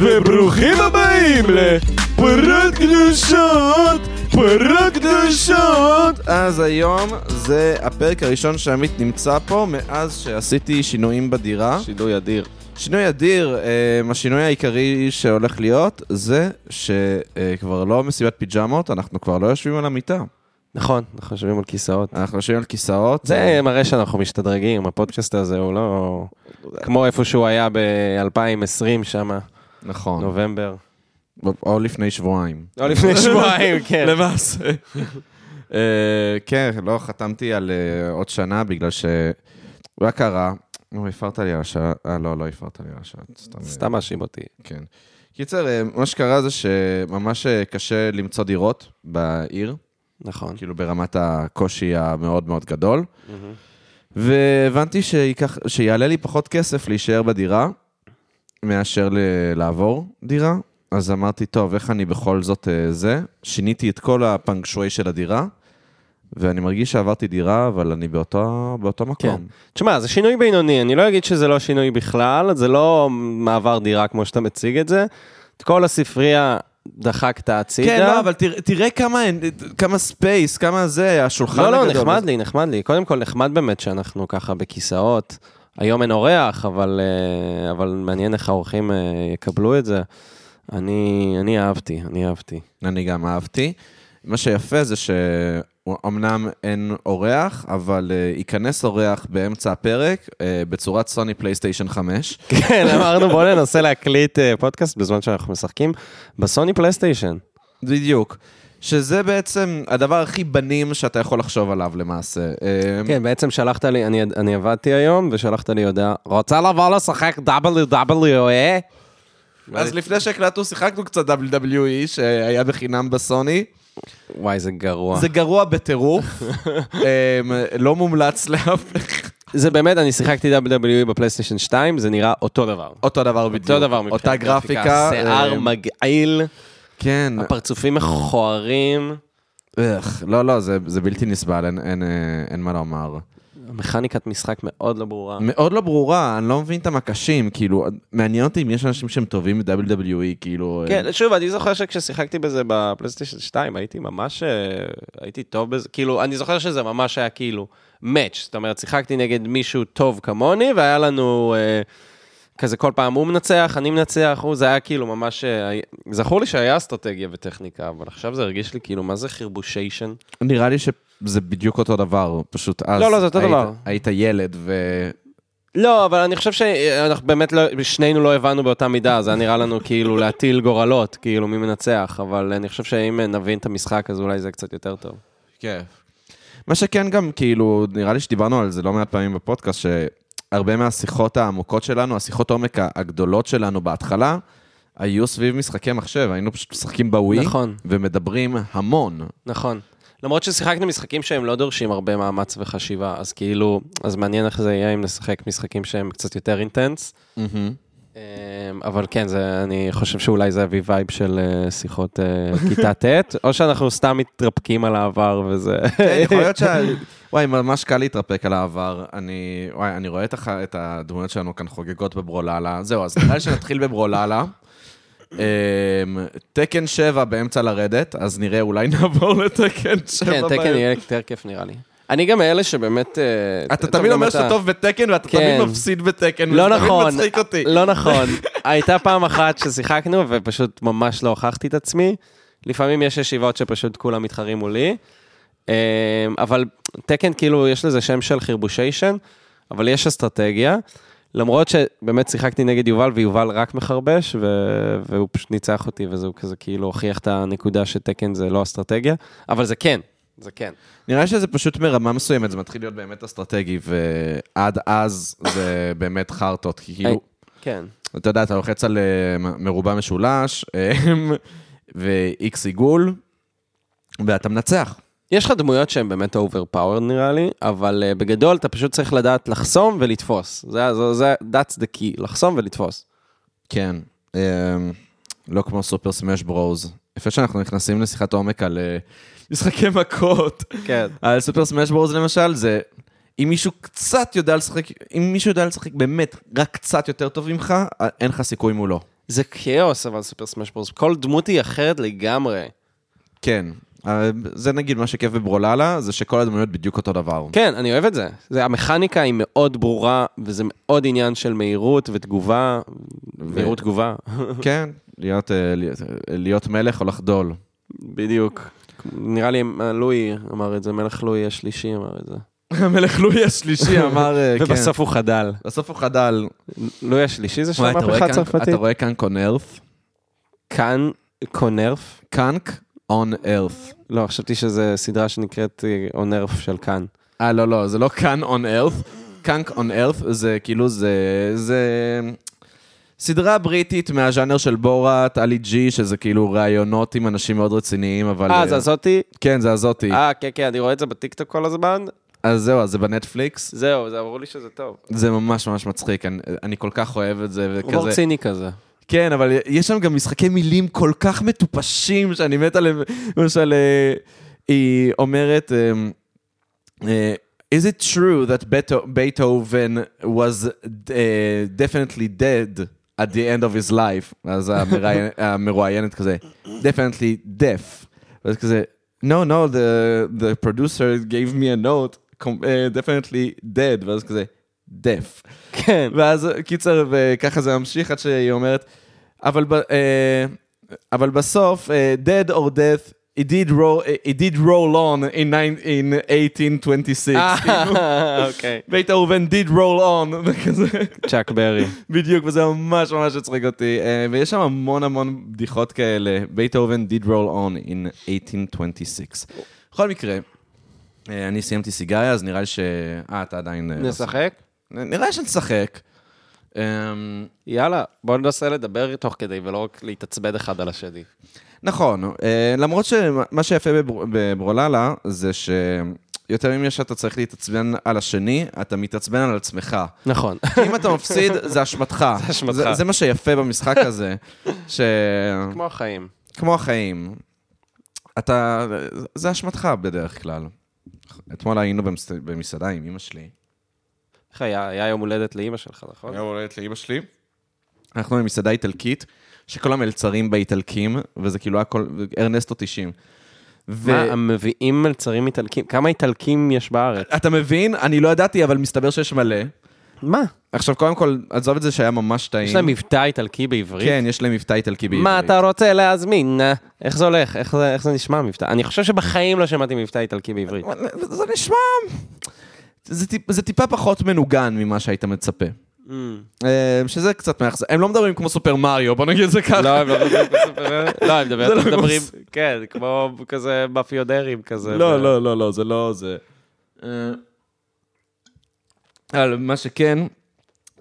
וברוכים הבאים לפרות קדושות, פרות קדושות. אז היום זה הפרק הראשון שעמית נמצא פה מאז שעשיתי שינויים בדירה. שינוי אדיר. שינוי אדיר, אה, השינוי העיקרי שהולך להיות זה שכבר לא מסיבת פיג'מות, אנחנו כבר לא יושבים על המיטה. נכון, אנחנו יושבים על כיסאות. אנחנו יושבים על כיסאות. זה מראה שאנחנו משתדרגים, הפודקאסט הזה הוא לא... כמו איפה שהוא היה ב-2020 שם, נכון. נובמבר. או לפני שבועיים. או לפני שבועיים, כן. למעשה. אה, כן, לא חתמתי על אה, עוד שנה בגלל ש... מה קרה? נו, הפרת לי על השעה. אה, לא, לא הפרת לי על השעה. סתם. מאשים אותי. כן. קיצר, אה, מה שקרה זה שממש קשה למצוא דירות בעיר, נכון. כאילו ברמת הקושי המאוד מאוד גדול. והבנתי שייקח, שיעלה לי פחות כסף להישאר בדירה מאשר ל- לעבור דירה. אז אמרתי, טוב, איך אני בכל זאת אה, זה? שיניתי את כל הפנקשווי של הדירה, ואני מרגיש שעברתי דירה, אבל אני באותו, באותו מקום. כן. תשמע, זה שינוי בינוני, אני לא אגיד שזה לא שינוי בכלל, זה לא מעבר דירה כמו שאתה מציג את זה. את כל הספרייה דחקת הצידה. כן, לא, אבל תראה, תראה כמה, כמה space, כמה זה, השולחן לא, לא, הגדול. נחמד לי, נחמד לי. קודם כל, נחמד באמת שאנחנו ככה בכיסאות. היום אין אורח, אבל, אה, אבל מעניין איך האורחים אה, יקבלו את זה. אני, אני אהבתי, אני אהבתי. אני גם אהבתי. מה שיפה זה שאומנם אין אורח, אבל uh, ייכנס אורח באמצע הפרק uh, בצורת סוני פלייסטיישן 5. כן, אמרנו בוא ננסה להקליט אה, פודקאסט בזמן שאנחנו משחקים בסוני פלייסטיישן. בדיוק. שזה בעצם הדבר הכי בנים שאתה יכול לחשוב עליו למעשה. אה, כן, בעצם שלחת לי, אני, אני עבדתי היום, ושלחת לי הודעה, רוצה לבוא לשחק WWE? אז לפני שהקלטנו שיחקנו קצת WWE שהיה בחינם בסוני. וואי, זה גרוע. זה גרוע בטירוף, אה, לא מומלץ לאף אחד. זה באמת, אני שיחקתי WWE בפלייסטיישן 2, זה נראה אותו דבר. אותו דבר בדיוק. אותו דבר מבחינת גרפיקה. שיער אה, מגעיל, כן. הפרצופים מכוערים, איך, לא, לא, זה, זה בלתי נסבל, אין, אין, אה, אין מה לומר. מכניקת משחק מאוד לא ברורה. מאוד לא ברורה, אני לא מבין את המקשים, כאילו, מעניין אותי אם יש אנשים שהם טובים ב-WWE, כאילו... אה, כן, שוב, אני זוכר שכששיחקתי בזה בפלייסטיישן 2, הייתי ממש, אה, הייתי טוב בזה, כאילו, אני זוכר שזה ממש היה כאילו מאץ', זאת אומרת, שיחקתי נגד מישהו טוב כמוני, והיה לנו אה, כזה כל פעם הוא מנצח, אני מנצח, הוא, זה היה כאילו ממש, אה, זכור לי שהיה אסטרטגיה וטכניקה, אבל עכשיו זה הרגיש לי כאילו, מה זה חרבושיישן? נראה לי שזה בדיוק אותו דבר, פשוט אז... לא, לא, זה אותו היית, דבר. היית ילד ו... לא, אבל אני חושב שאנחנו באמת לא, שנינו לא הבנו באותה מידה, זה היה נראה לנו כאילו להטיל גורלות, כאילו מי מנצח, אבל אני חושב שאם נבין את המשחק, אז אולי זה קצת יותר טוב. כן. מה שכן גם, כאילו, נראה לי שדיברנו על זה לא מעט פעמים בפודקאסט, שהרבה מהשיחות העמוקות שלנו, השיחות עומק הגדולות שלנו בהתחלה, היו סביב משחקי מחשב, היינו פשוט משחקים בווי, נכון. ומדברים המון. נכון. למרות ששיחקנו משחקים שהם לא דורשים הרבה מאמץ וחשיבה, אז כאילו, אז מעניין איך זה יהיה אם נשחק משחקים שהם קצת יותר intense. אמ, אבל כן, זה, אני חושב שאולי זה הביא vibe של אה, שיחות אה, כיתה ט', או שאנחנו סתם מתרפקים על העבר וזה... כן, יכול להיות שה... וואי, ממש קל להתרפק על העבר. אני, וואי, אני רואה את, הח... את הדמויות שלנו כאן חוגגות בברוללה. זהו, אז נראה לי שנתחיל בברוללה. אמ, תקן 7 באמצע לרדת, אז נראה, אולי נעבור לתקן 7. כן, תקן יהיה יותר כיף נראה לי. אני גם מאלה שבאמת... אה, אתה תמיד אומר אתה- שאתה טוב בתקן, ואתה כן. תמיד מפסיד בתקן. לא וזה נכון, תמיד מצחיק אותי. לא נכון. הייתה פעם אחת ששיחקנו ופשוט ממש לא הוכחתי את עצמי. לפעמים יש ישיבות שפשוט כולם מתחרים מולי. אמ, אבל תקן כאילו יש לזה שם של חרבושיישן, אבל יש אסטרטגיה. למרות שבאמת שיחקתי נגד יובל ויובל רק מחרבש, ו... והוא פשוט ניצח אותי וזה כזה כאילו הוכיח את הנקודה שתקן זה לא אסטרטגיה, אבל זה כן, זה כן. נראה שזה פשוט מרמה מסוימת, זה מתחיל להיות באמת אסטרטגי, ועד אז זה באמת חרטות, כי כאילו, כן. אתה יודע, אתה לוחץ על אה, מרובע משולש, אה, ו-X עיגול, ואתה מנצח. יש לך דמויות שהן באמת overpowered נראה לי, אבל uh, בגדול אתה פשוט צריך לדעת לחסום ולתפוס. זה, זה, זה, that's the key, לחסום ולתפוס. כן, אה, לא כמו סופר סמאש ברוז. יפה שאנחנו נכנסים לשיחת עומק על אה, משחקי מכות. כן. על סופר סמאש ברוז למשל, זה אם מישהו קצת יודע לשחק, אם מישהו יודע לשחק באמת רק קצת יותר טוב ממך, אין לך סיכוי מולו. זה כאוס, אבל סופר סמאש ברוז. כל דמות היא אחרת לגמרי. כן. אה, זה נגיד מה שכיף בברוללה, זה שכל הדמויות בדיוק אותו דבר. כן, אני אוהב את זה. זה. המכניקה היא מאוד ברורה, וזה מאוד עניין של מהירות ותגובה, מהירות תגובה. כן, להיות, אה, להיות- להיות מלך או לחדול. בדיוק. נראה לי לואי אמר את זה, מלך לואי השלישי אמר את זה. המלך לואי השלישי אמר, אה, כן. ובסוף הוא חדל. בסוף הוא חדל. לואי השלישי זה המהפכה כאן- הצרפתית? אתה רואה כאן קונרף? כאן קונרף? קאנק און ארף. לא, חשבתי שזו סדרה שנקראת אה, אונרף של כאן. אה, לא, לא, זה לא כאן און ארף. קאנק און ארף זה כאילו, זה... זה... סדרה בריטית מהז'אנר של בורת, עלי ג'י, שזה כאילו ראיונות עם אנשים מאוד רציניים, אבל... אה, זה הזאתי? כן, זה הזאתי. אה, כן, כן, אני רואה את זה בטיקטוק כל הזמן. אז זהו, אז זה בנטפליקס. זהו, זה אמרו לי שזה טוב. זה ממש ממש מצחיק, אני, אני כל כך אוהב את זה, הומור וכזה... ציני כזה. כן, אבל יש שם גם משחקי מילים כל כך מטופשים, שאני מת עליהם. למשל, אה, היא אומרת, אה, אה, Is it true that Beethoven was uh, definitely dead at the end of his life? אז המרואיינת כזה, definitely deaf. ואז כזה, no, no, the, the producer gave me a note, uh, definitely dead. ואז כזה, deaf. כן. ואז קיצר, וככה זה ממשיך עד שהיא אומרת, אבל, אה, אבל בסוף, אה, dead or death, it did roll, it did roll on in, nine, in 1826. כאילו, אה, אוקיי. בית ראובן did roll on, וכזה, צ'אק ברי. בדיוק, וזה ממש ממש הצחיק אותי. אה, ויש שם המון המון בדיחות כאלה. בית ראובן did roll on in 1826. בכל מקרה, אני סיימתי סיגריה, אז נראה לי ש... אה, אתה עדיין... אה, נשחק? נראה שנשחק. אמ, יאללה, בוא ננסה לדבר תוך כדי ולא רק להתעצבן אחד על השני. נכון, אה, למרות שמה שיפה בבר- בברוללה זה שיותר ממה שאתה צריך להתעצבן על השני, אתה מתעצבן על עצמך. נכון. כי אם אתה מפסיד, זה אשמתך. זה אשמתך. זה, זה מה שיפה במשחק הזה, ש... כמו החיים. כמו החיים. אתה... זה אשמתך בדרך כלל. אתמול היינו במס... במסעדה עם אמא שלי. איך היה? היה יום הולדת לאימא שלך, נכון? יום הולדת לאמא שלי. אנחנו במסעדה איטלקית, שכל המלצרים בה איטלקים, וזה כאילו הכל, ארנסטו 90. ו... מה, הם מביאים מלצרים איטלקים? כמה איטלקים יש בארץ? אתה מבין? אני לא ידעתי, אבל מסתבר שיש מלא. מה? עכשיו, קודם כל, עזוב את זה שהיה ממש טעים. יש להם מבטא איטלקי בעברית? כן, יש להם מבטא איטלקי בעברית. מה אתה רוצה להזמין? איך זה הולך? איך זה, איך זה נשמע מבטא? אני חושב שבחיים לא שמעתי מבטא איטלקי בעברית. זה נשמע... זה, טיפ, זה טיפה פחות מנוגן ממה שהיית מצפה. אה, שזה קצת מאכזב. הם לא מדברים כמו סופר מריו, בוא נגיד את זה ככה. לא, הם לא מדברים כמו סופר... לא, הם מדברים- לא כן, כמו כזה מאפיונרים כזה. לא, לא, לא, לא, זה לא זה. אבל מה שכן,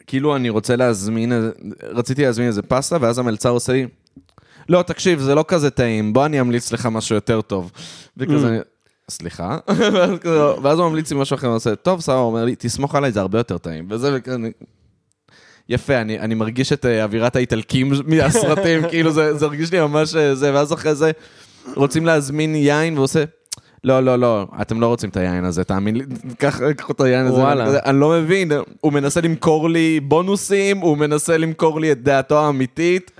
כאילו אני רוצה להזמין, רציתי להזמין איזה פסטה, ואז המלצר עושה לי, לא, תקשיב, זה לא כזה טעים, בוא אני אמליץ לך משהו יותר טוב. וכזה, סליחה? ואז הוא ממליץ לי משהו אחר, הוא עושה, טוב, סבבה, הוא אומר לי, תסמוך עליי, זה הרבה יותר טעים. וזה, יפה, אני, אני מרגיש את אה, אווירת האיטלקים מהסרטים, כאילו זה, זה הרגיש לי ממש אה, זה, ואז אחרי זה רוצים להזמין יין, והוא עושה, לא, לא, לא, אתם לא רוצים את היין הזה, תאמין לי, קח קחו את היין הזה. וואלה. אני לא מבין, הוא מנסה למכור לי בונוסים, הוא מנסה למכור לי את דעתו האמיתית.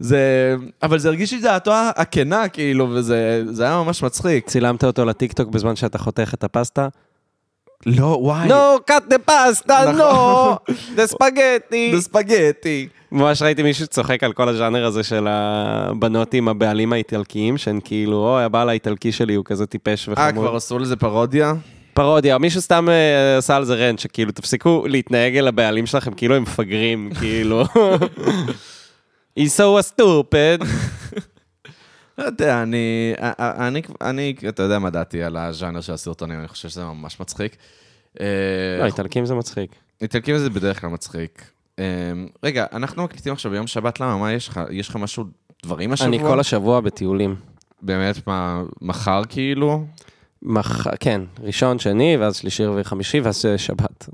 זה... אבל זה הרגיש לי דעתו הכנה, כאילו, וזה זה היה ממש מצחיק. צילמת אותו לטיקטוק בזמן שאתה חותך את הפסטה? לא, וואי. נו, קאט דה פסטה. נו, דה ספגטי. זה ספגטי. ממש ראיתי מישהו צוחק על כל הז'אנר הזה של הבנות עם הבעלים האיטלקיים, שהן כאילו, אוי, הבעל האיטלקי שלי הוא כזה טיפש אה, וחמוד. כבר עשו לזה פרודיה? פרודיה, מישהו סתם אה, עשה על זה רנט, שכאילו, תפסיקו להתנהג אל הבעלים שלכם כאילו הם מפגרים, כאילו. He's so stupid. לא יודע, אני, אני, אני, אתה יודע מה דעתי על הז'אנר של הסרטונים, אני חושב שזה ממש מצחיק. אה, לא, איטלקים זה מצחיק. איטלקים זה בדרך כלל מצחיק. אה, רגע, אנחנו מקליטים עכשיו ביום שבת, למה? מה יש לך? יש לך משהו, דברים השבוע? אני כל השבוע בטיולים. באמת, מה, מחר כאילו? מח... כן, ראשון, שני, ואז שלישי, רביעי, חמישי, ואז שבת.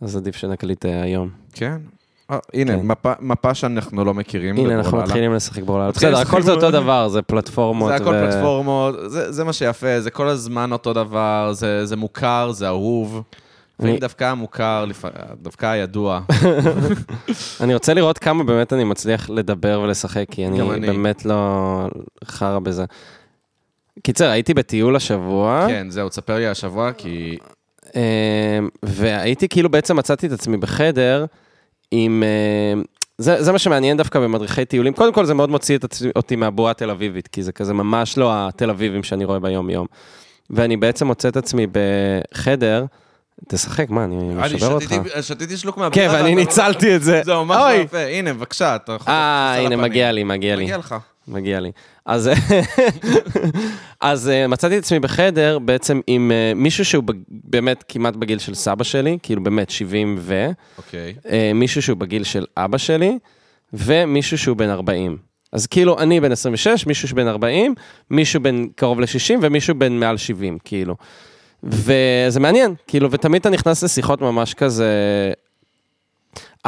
אז עדיף שנקליט אה, היום. כן. אה, הנה, כן. מפה, שאנחנו לא מכירים. הנה, אנחנו. מתחילים לשחק. מתחילים בסדר, הכל זה אותו. דבר, זה פלטפורמות. זה הכל פלטפורמות, זה, זה מה שיפה, זה כל הזמן אותו דבר, זה, זה מוכר, זה אהוב. אני- דווקא המוכר, דווקא הידוע. אני רוצה לראות כמה באמת אני מצליח לדבר ולשחק, כי אני. באמת לא חרא בזה. קיצר, הייתי בטיול השבוע, כן, זהו, תספר לי השבוע, כי... אמ, והייתי כאילו בעצם מצאתי את עצמי בחדר עם... אמ, זה, זה מה שמעניין דווקא במדריכי טיולים. קודם כל, זה מאוד מוציא את עצמי, אותי מהבועה התל אביבית, כי זה כזה ממש לא התל אביבים שאני רואה ביום-יום. ואני בעצם מוצא את עצמי בחדר, תשחק, מה, אני אני משבר אותך? שתיתי- שתיתי שלוק כן, מהבירה. ואני ואתה לא- ניצלתי את זה. זה ממש לא. יפה. הנה, בבקשה, אתה יכול... אה, הנה. מגיע לי, מגיע לי. מגיע לך. מגיע לי. אז, אז אה, מצאתי את עצמי בחדר בעצם עם אה, מישהו שהוא באמת כמעט בגיל של סבא שלי, כאילו באמת 70 ו... אוקיי. אה, מישהו שהוא בגיל של אבא שלי, ומישהו שהוא בן 40. אז כאילו, אני בן 26, מישהו שבן 40, מישהו בן קרוב ל-60 ומישהו בן מעל 70, כאילו. וזה מעניין, כאילו, ותמיד אתה נכנס לשיחות ממש כזה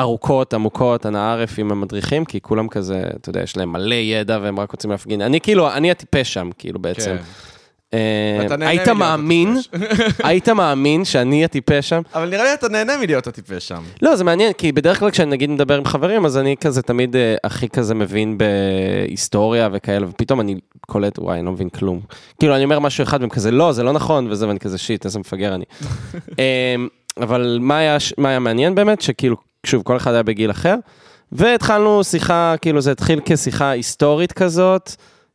ארוכות, עמוקות, אנא ערף עם המדריכים, כי כולם כזה, אתה יודע, יש להם מלא ידע והם רק רוצים להפגין. אני כאילו, אני הטיפש שם, כאילו, בעצם. כן. אה, היית מאמין, היית מאמין שאני הטיפש שם? אבל נראה לי אתה נהנה מלהיות הטיפש שם. לא, זה מעניין, כי בדרך כלל כשאני נגיד מדבר עם חברים, אז אני כזה תמיד אה, הכי כזה מבין בהיסטוריה וכאלה, ופתאום אני קולט, וואי, אני לא מבין כלום. כאילו, אני אומר משהו אחד, והם כזה, לא, זה לא נכון, וזה, ואני כזה, שיט, איזה מפגר אני. אמ, אבל מה היה, מה היה מעניין באמת? שכאילו, שוב, כל אחד היה בגיל אחר, והתחלנו שיחה, כאילו, זה התחיל כשיחה היסטורית כזאת,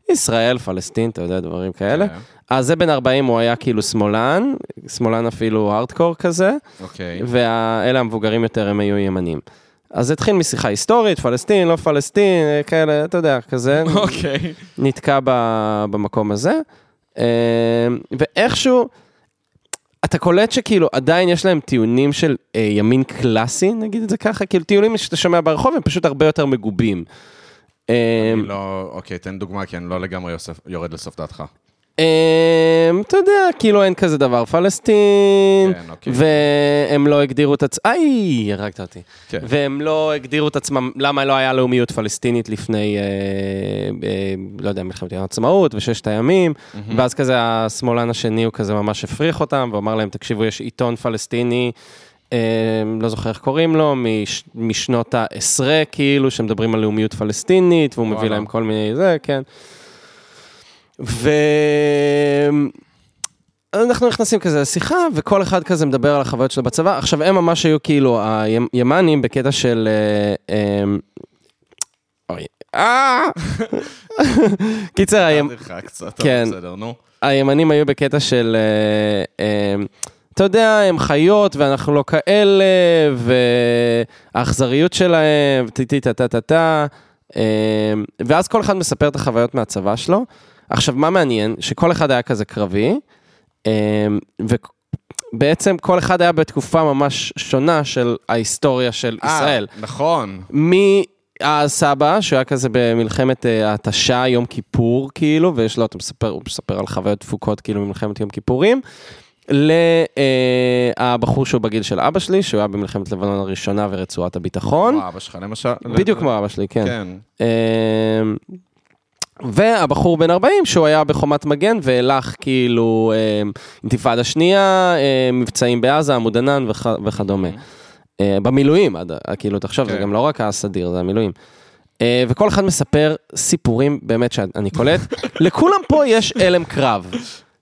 ישראל, פלסטין, אתה יודע, דברים כאלה. כן. אז זה בן 40, הוא היה כאילו שמאלן, שמאלן אפילו הארדקור כזה. אוקיי. ואלה המבוגרים יותר, הם היו ימנים. אז התחיל משיחה היסטורית, פלסטין, לא פלסטין, כאלה, אתה יודע, כזה, אוקיי. נתקע במקום הזה. אה, ואיכשהו, אתה קולט שכאילו עדיין יש להם טיעונים של אה, ימין קלאסי, נגיד את זה ככה, כאילו טיעונים שאתה שומע ברחוב הם פשוט הרבה יותר מגובים. אני לא... אוקיי, תן דוגמה, כי אני לא לגמרי יוסף- יורד לסוף דעתך. אמ, אתה יודע, כאילו אין כזה דבר פלסטין, כן, אוקיי. והם לא הגדירו את עצמם, איי, הרגת אותי. כן. והם לא הגדירו את עצמם, למה לא היה לאומיות פלסטינית לפני, אה, אה, לא יודע, מלחמת העצמאות וששת הימים, ואז כזה השמאלן השני הוא כזה ממש הפריך אותם, ואמר להם, תקשיבו, יש עיתון פלסטיני, אה, לא זוכר איך קוראים לו, מש, משנות העשרה, כאילו, שמדברים על לאומיות פלסטינית, והוא מביא. להם כל מיני, זה, כן. ו... אנחנו נכנסים כזה לשיחה, וכל אחד כזה מדבר על החוויות שלו בצבא. עכשיו, הם ממש היו כאילו הימנים בקטע של... אה, אה, אוי, אה! קיצר, הימ- כן. הימנים היו בקטע של, אה, אה, אתה יודע, הם חיות ואנחנו לא כאלה, והאכזריות שלהם, טה טה טה טה, אה, ואז כל אחד מספר את החוויות מהצבא שלו. עכשיו, מה מעניין? שכל אחד היה כזה קרבי, אה, ובעצם כל אחד היה בתקופה ממש שונה של ההיסטוריה של אה, ישראל. נכון. מהסבא, שהוא היה כזה במלחמת אה, ההתשה, יום כיפור, כאילו, ויש לו, אתה מספר, הוא מספר על חוויות דפוקות, כאילו, ממלחמת יום כיפורים, לבחור שהוא בגיל של אבא שלי, שהוא היה במלחמת לבנון הראשונה ורצועת הביטחון. כמו אבא שלך למשל. בדיוק כמו אבא שלי, כן. כן. והבחור בן 40 שהוא היה בחומת מגן והלך כאילו אמ, אינתיפאדה שנייה, אמ, מבצעים בעזה, עמוד ענן וכ- וכדומה. אה, במילואים, עד- כאילו תחשוב, זה כן. גם לא רק הסדיר, זה המילואים. אה, וכל אחד מספר סיפורים, באמת שאני קולט, לכולם פה יש הלם קרב.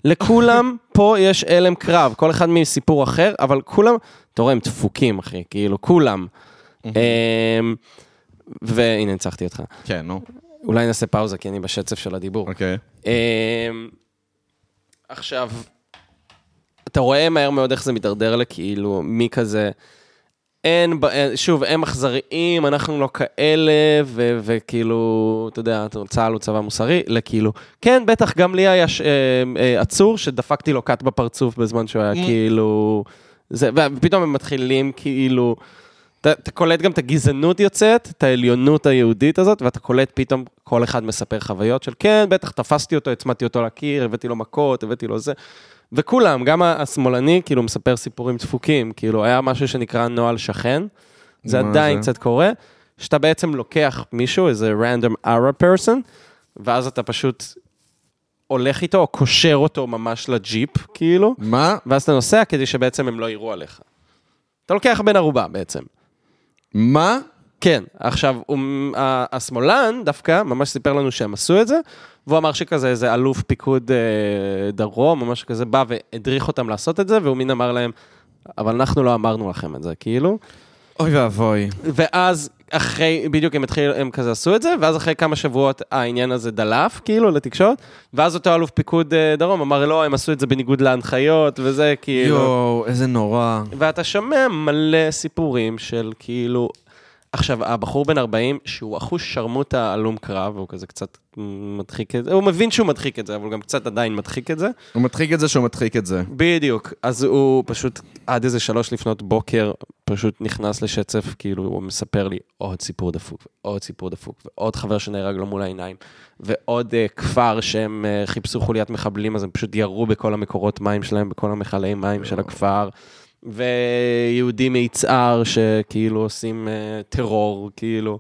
לכולם פה יש הלם קרב, כל אחד מסיפור אחר, אבל כולם, אתה רואה, הם דפוקים, אחי, כאילו, כולם. אמ, והנה, ניצחתי אותך. כן, נו. אולי נעשה פאוזה, כי אני בשצף של הדיבור. אוקיי. אמ, עכשיו, אתה רואה מהר מאוד איך זה מידרדר לכאילו, מי כזה, אין, אין- שוב, הם אכזריים, אנחנו לא כאלה, ו- וכאילו, אתה יודע, צה"ל הוא צבא מוסרי, לכאילו, כן, בטח, גם לי היה ש- אה, אה, עצור שדפקתי לו קאט בפרצוף בזמן שהוא היה כאילו, זה, ופתאום הם מתחילים כאילו, אתה, אתה קולט גם את הגזענות יוצאת, את העליונות היהודית הזאת, ואתה קולט פתאום כל אחד מספר חוויות של כן, בטח תפסתי אותו, הצמדתי אותו לקיר, הבאתי לו מכות, הבאתי לו זה. וכולם, גם השמאלני, כאילו, מספר סיפורים דפוקים. כאילו, היה משהו שנקרא נוהל שכן, זה עדיין זה? קצת קורה, שאתה בעצם לוקח מישהו, איזה random Arab person, ואז אתה פשוט הולך איתו, או קושר אותו ממש לג'יפ, כאילו, מה? ואז אתה נוסע כדי שבעצם הם לא יראו עליך. אתה לוקח בן ערובה בעצם. מה? כן, עכשיו, הוא, השמאלן דווקא ממש סיפר לנו שהם עשו את זה, והוא אמר שכזה איזה אלוף פיקוד אה, דרום, או משהו כזה, בא והדריך אותם לעשות את זה, והוא מין אמר להם, אבל אנחנו לא אמרנו לכם את זה, כאילו. אוי ואבוי. ואז אחרי, בדיוק הם התחילו, הם כזה עשו את זה, ואז אחרי כמה שבועות העניין הזה דלף, כאילו, לתקשורת, ואז אותו אלוף פיקוד אה, דרום אמר, לא, הם עשו את זה בניגוד להנחיות, וזה כאילו... יואו, איזה נורא. ואתה שומע מלא סיפורים של כאילו... עכשיו, הבחור בן 40, שהוא אחוש שרמוטה הלום קרב, הוא כזה קצת מדחיק את זה, הוא מבין שהוא מדחיק את זה, אבל הוא גם קצת עדיין מדחיק את זה. הוא מדחיק את זה שהוא מדחיק את זה. בדיוק. אז הוא פשוט, עד איזה שלוש לפנות בוקר, פשוט נכנס לשצף, כאילו, הוא מספר לי עוד סיפור דפוק, ועוד סיפור דפוק, ועוד חבר שנהרג לו מול העיניים, ועוד uh, כפר שהם uh, חיפשו חוליית מחבלים, אז הם פשוט ירו בכל המקורות מים שלהם, בכל המכלי מים של הכפר. ויהודים מיצהר שכאילו עושים uh, טרור, כאילו.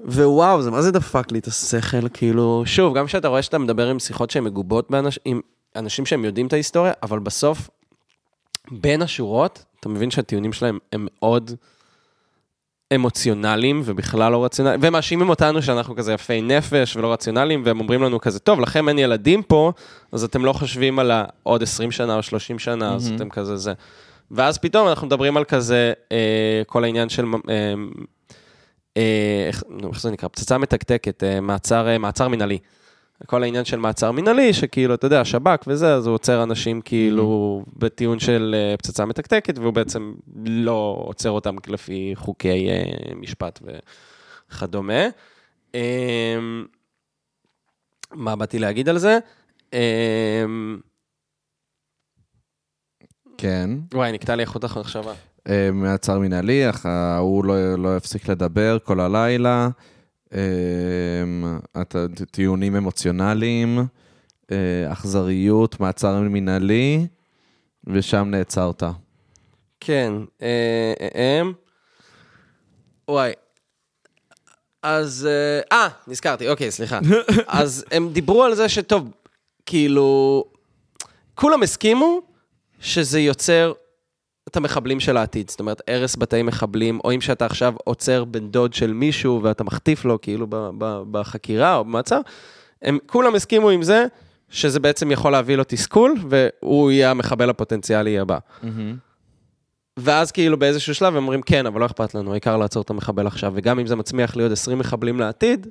ווואו, זה מה זה דפק לי את השכל, כאילו, שוב, גם כשאתה רואה שאתה מדבר עם שיחות שהן מגובות באנשים, עם אנשים שהם יודעים את ההיסטוריה, אבל בסוף, בין השורות, אתה מבין שהטיעונים שלהם הם מאוד אמוציונליים ובכלל לא רציונליים, והם מאשימים אותנו שאנחנו כזה יפי נפש ולא רציונליים, והם אומרים לנו כזה, טוב, לכם אין ילדים פה, אז אתם לא חושבים על העוד 20 שנה או 30 שנה, אז אתם כזה זה. ואז פתאום אנחנו מדברים על כזה, אה, כל העניין של... אה, אה, איך איך זה נקרא? פצצה מתקתקת, אה, מעצר, אה, מעצר מינהלי. כל העניין של מעצר מינהלי, שכאילו, אתה יודע, שב"כ וזה, אז הוא עוצר אנשים כאילו בטיעון של אה, פצצה מתקתקת, והוא בעצם לא עוצר אותם לפי חוקי אה, משפט וכדומה. אה, מה באתי להגיד על זה? אה, כן. וואי, נקטע לי איכות המחשבה. אה, מעצר מנהלי, אך ההוא לא, לא הפסיק לדבר כל הלילה. הט- טיעונים אמוציונליים, אה, אכזריות, מעצר מנהלי, ושם נעצרת. כן, אה, אה, אה, וואי. אז, אה, נזכרתי, אוקיי, סליחה. אז הם דיברו על זה שטוב, כאילו, כולם הסכימו שזה יוצר את המחבלים של העתיד. זאת אומרת, הרס בתי מחבלים, או אם שאתה עכשיו עוצר בן דוד של מישהו ואתה מחטיף לו, כאילו, ב- ב- בחקירה או במעצר, הם כולם הסכימו עם זה שזה בעצם יכול להביא לו תסכול, והוא יהיה המחבל הפוטנציאלי הבא. ואז כאילו באיזשהו שלב הם אומרים, כן, אבל לא אכפת לנו, העיקר לעצור את המחבל עכשיו, וגם אם זה מצמיח לי עוד 20 מחבלים לעתיד,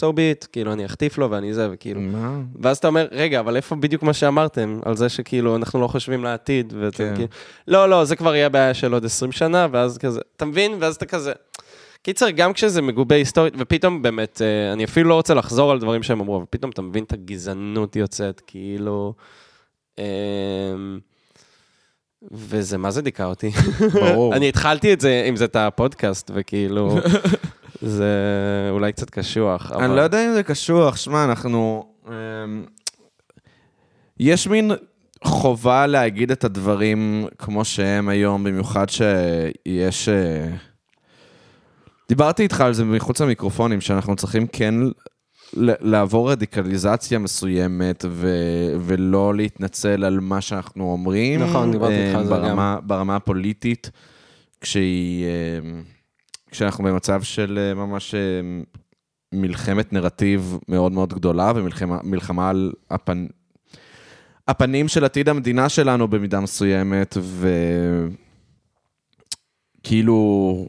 so be it, כאילו, אני אחטיף לו ואני זה, וכאילו. מה? ואז אתה אומר, רגע, אבל איפה בדיוק מה שאמרתם, על זה שכאילו, אנחנו לא חושבים לעתיד, ואתם כן. כאילו, לא, לא, זה כבר יהיה בעיה של עוד 20 שנה, ואז כזה, אתה מבין? ואז אתה כזה... קיצר, גם כשזה מגובה היסטורית, ופתאום באמת, אה, אני אפילו לא רוצה לחזור על דברים שהם אמרו, אבל פתאום אתה מבין את הגזענות יוצאת, כאילו... אמ, וזה, מה זה דיכא אותי? ברור. אני התחלתי את זה, אם זה את הפודקאסט, וכאילו, זה אולי קצת קשוח, אבל... אני לא יודע אם זה קשוח, שמע, אנחנו... אמ, יש מין חובה להגיד את הדברים כמו שהם היום, במיוחד שיש... אה, דיברתי איתך על זה מחוץ למיקרופונים, שאנחנו צריכים כן ל- לעבור רדיקליזציה מסוימת ו- ולא להתנצל על מה שאנחנו אומרים. נכון, דיברתי אה, איתך על זה ברמה, ברמה הפוליטית, כשהיא... אה, כשאנחנו במצב של אה, ממש אה, מלחמת נרטיב מאוד מאוד גדולה, ומלחמה מלחמה על הפנ... הפנים של עתיד המדינה שלנו במידה מסוימת, וכאילו,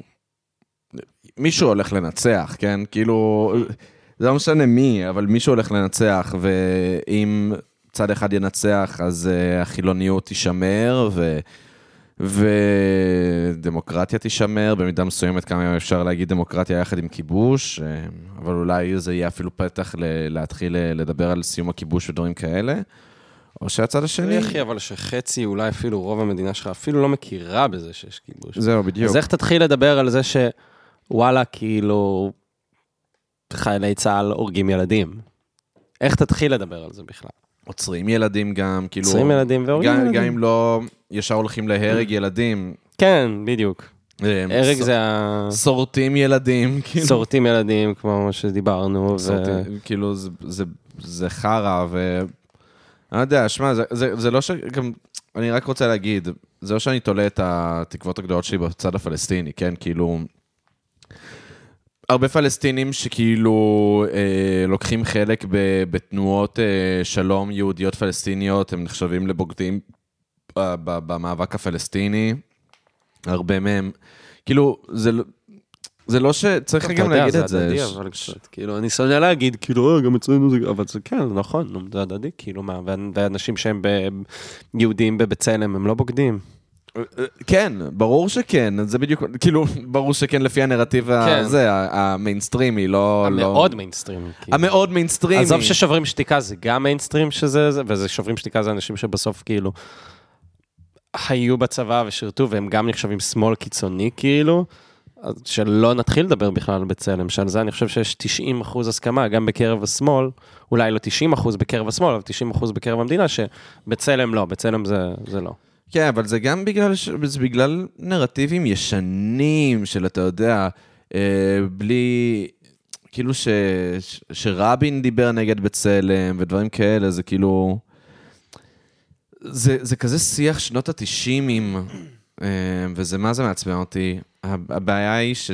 מישהו הולך לנצח, כן? כאילו, זה לא משנה מי, אבל מישהו הולך לנצח, ואם צד אחד ינצח, אז uh, החילוניות תישמר, ו... ודמוקרטיה תישמר, במידה מסוימת כמה אפשר להגיד דמוקרטיה יחד עם כיבוש, אה, אבל אולי זה יהיה אפילו פתח ל- להתחיל אה, לדבר על סיום הכיבוש ודברים כאלה, או שהצד השני... אחי, אבל שחצי, אולי אפילו רוב המדינה שלך אפילו לא מכירה בזה שיש כיבוש. זהו, בדיוק. אז איך תתחיל לדבר על זה שוואלה, כאילו, חיילי צה"ל הורגים ילדים? איך תתחיל לדבר על זה בכלל? עוצרים ילדים גם, כאילו... עוצרים ילדים והורגים ילדים. גם אם לא ישר הולכים להרג ילדים. כן, בדיוק. אה, הרג זה ה... שורטים ילדים, כאילו. שורטים ילדים, כמו שדיברנו. כאילו, זה, חרא, ו... אני לא יודע, שמע, זה, לא ש... גם, אני רק רוצה להגיד, זה לא שאני תולה את התקוות הגדולות שלי בצד הפלסטיני, כן? כאילו... הרבה פלסטינים שכאילו אה, לוקחים חלק ב, בתנועות אה, שלום יהודיות פלסטיניות, הם נחשבים לבוגדים אה, ב- במאבק הפלסטיני. הרבה מהם, כאילו, זה, לא- זה לא שצריך גם להגיד את זה. אתה יודע, זה ש- הדדי, אבל קצת, כאילו, אני שונא להגיד, כאילו, "אה, גם אצלנו זה, אבל זה כן, נכון, זה הדדי, כאילו, מה, ואנשים שהם ב- יהודים בבצלם, הם לא בוגדים. כן, ברור שכן, זה בדיוק, כאילו, ברור שכן לפי הנרטיב כן. הזה, המיינסטרימי, לא... לא- המאוד מיינסטרים. כאילו. המאוד מיינסטרימי. עזוב ששוברים שתיקה זה גם מיינסטרים שזה, זה, וזה שוברים שתיקה זה אנשים שבסוף כאילו היו בצבא ושירתו והם גם נחשבים שמאל קיצוני כאילו, שלא נתחיל לדבר בכלל על בצלם, שעל זה אני חושב שיש 90 אחוז הסכמה גם בקרב השמאל, אולי לא 90 אחוז בקרב השמאל, אבל 90 אחוז בקרב המדינה, שבצלם לא, בצלם זה, זה לא. כן, אבל זה גם בגלל, ש... זה בגלל נרטיבים ישנים של, אתה יודע, אה, בלי... כאילו ש... ש... שרבין דיבר נגד בצלם ודברים כאלה, זה כאילו... זה, זה כזה שיח שנות התשעים, אה, וזה מה זה מעצבן אותי. הב- הבעיה היא ש...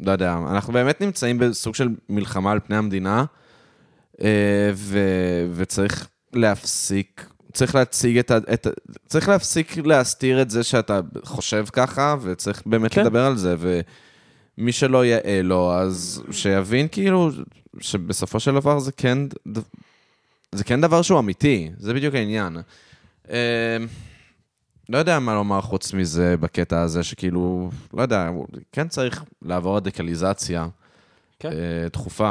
לא יודע, אנחנו באמת נמצאים בסוג של מלחמה על פני המדינה, אה, ו... וצריך להפסיק, צריך להציג את ה... את... ה- צריך להפסיק להסתיר את זה שאתה חושב ככה, וצריך באמת כן. לדבר על זה, ומי שלא יאה לו, אז שיבין כאילו שבסופו של דבר זה כן, זה כן דבר שהוא אמיתי, זה בדיוק העניין. אה, לא יודע מה לומר חוץ מזה בקטע הזה, שכאילו, לא יודע, כן צריך לעבור רדיקליזציה כן. אה, דחופה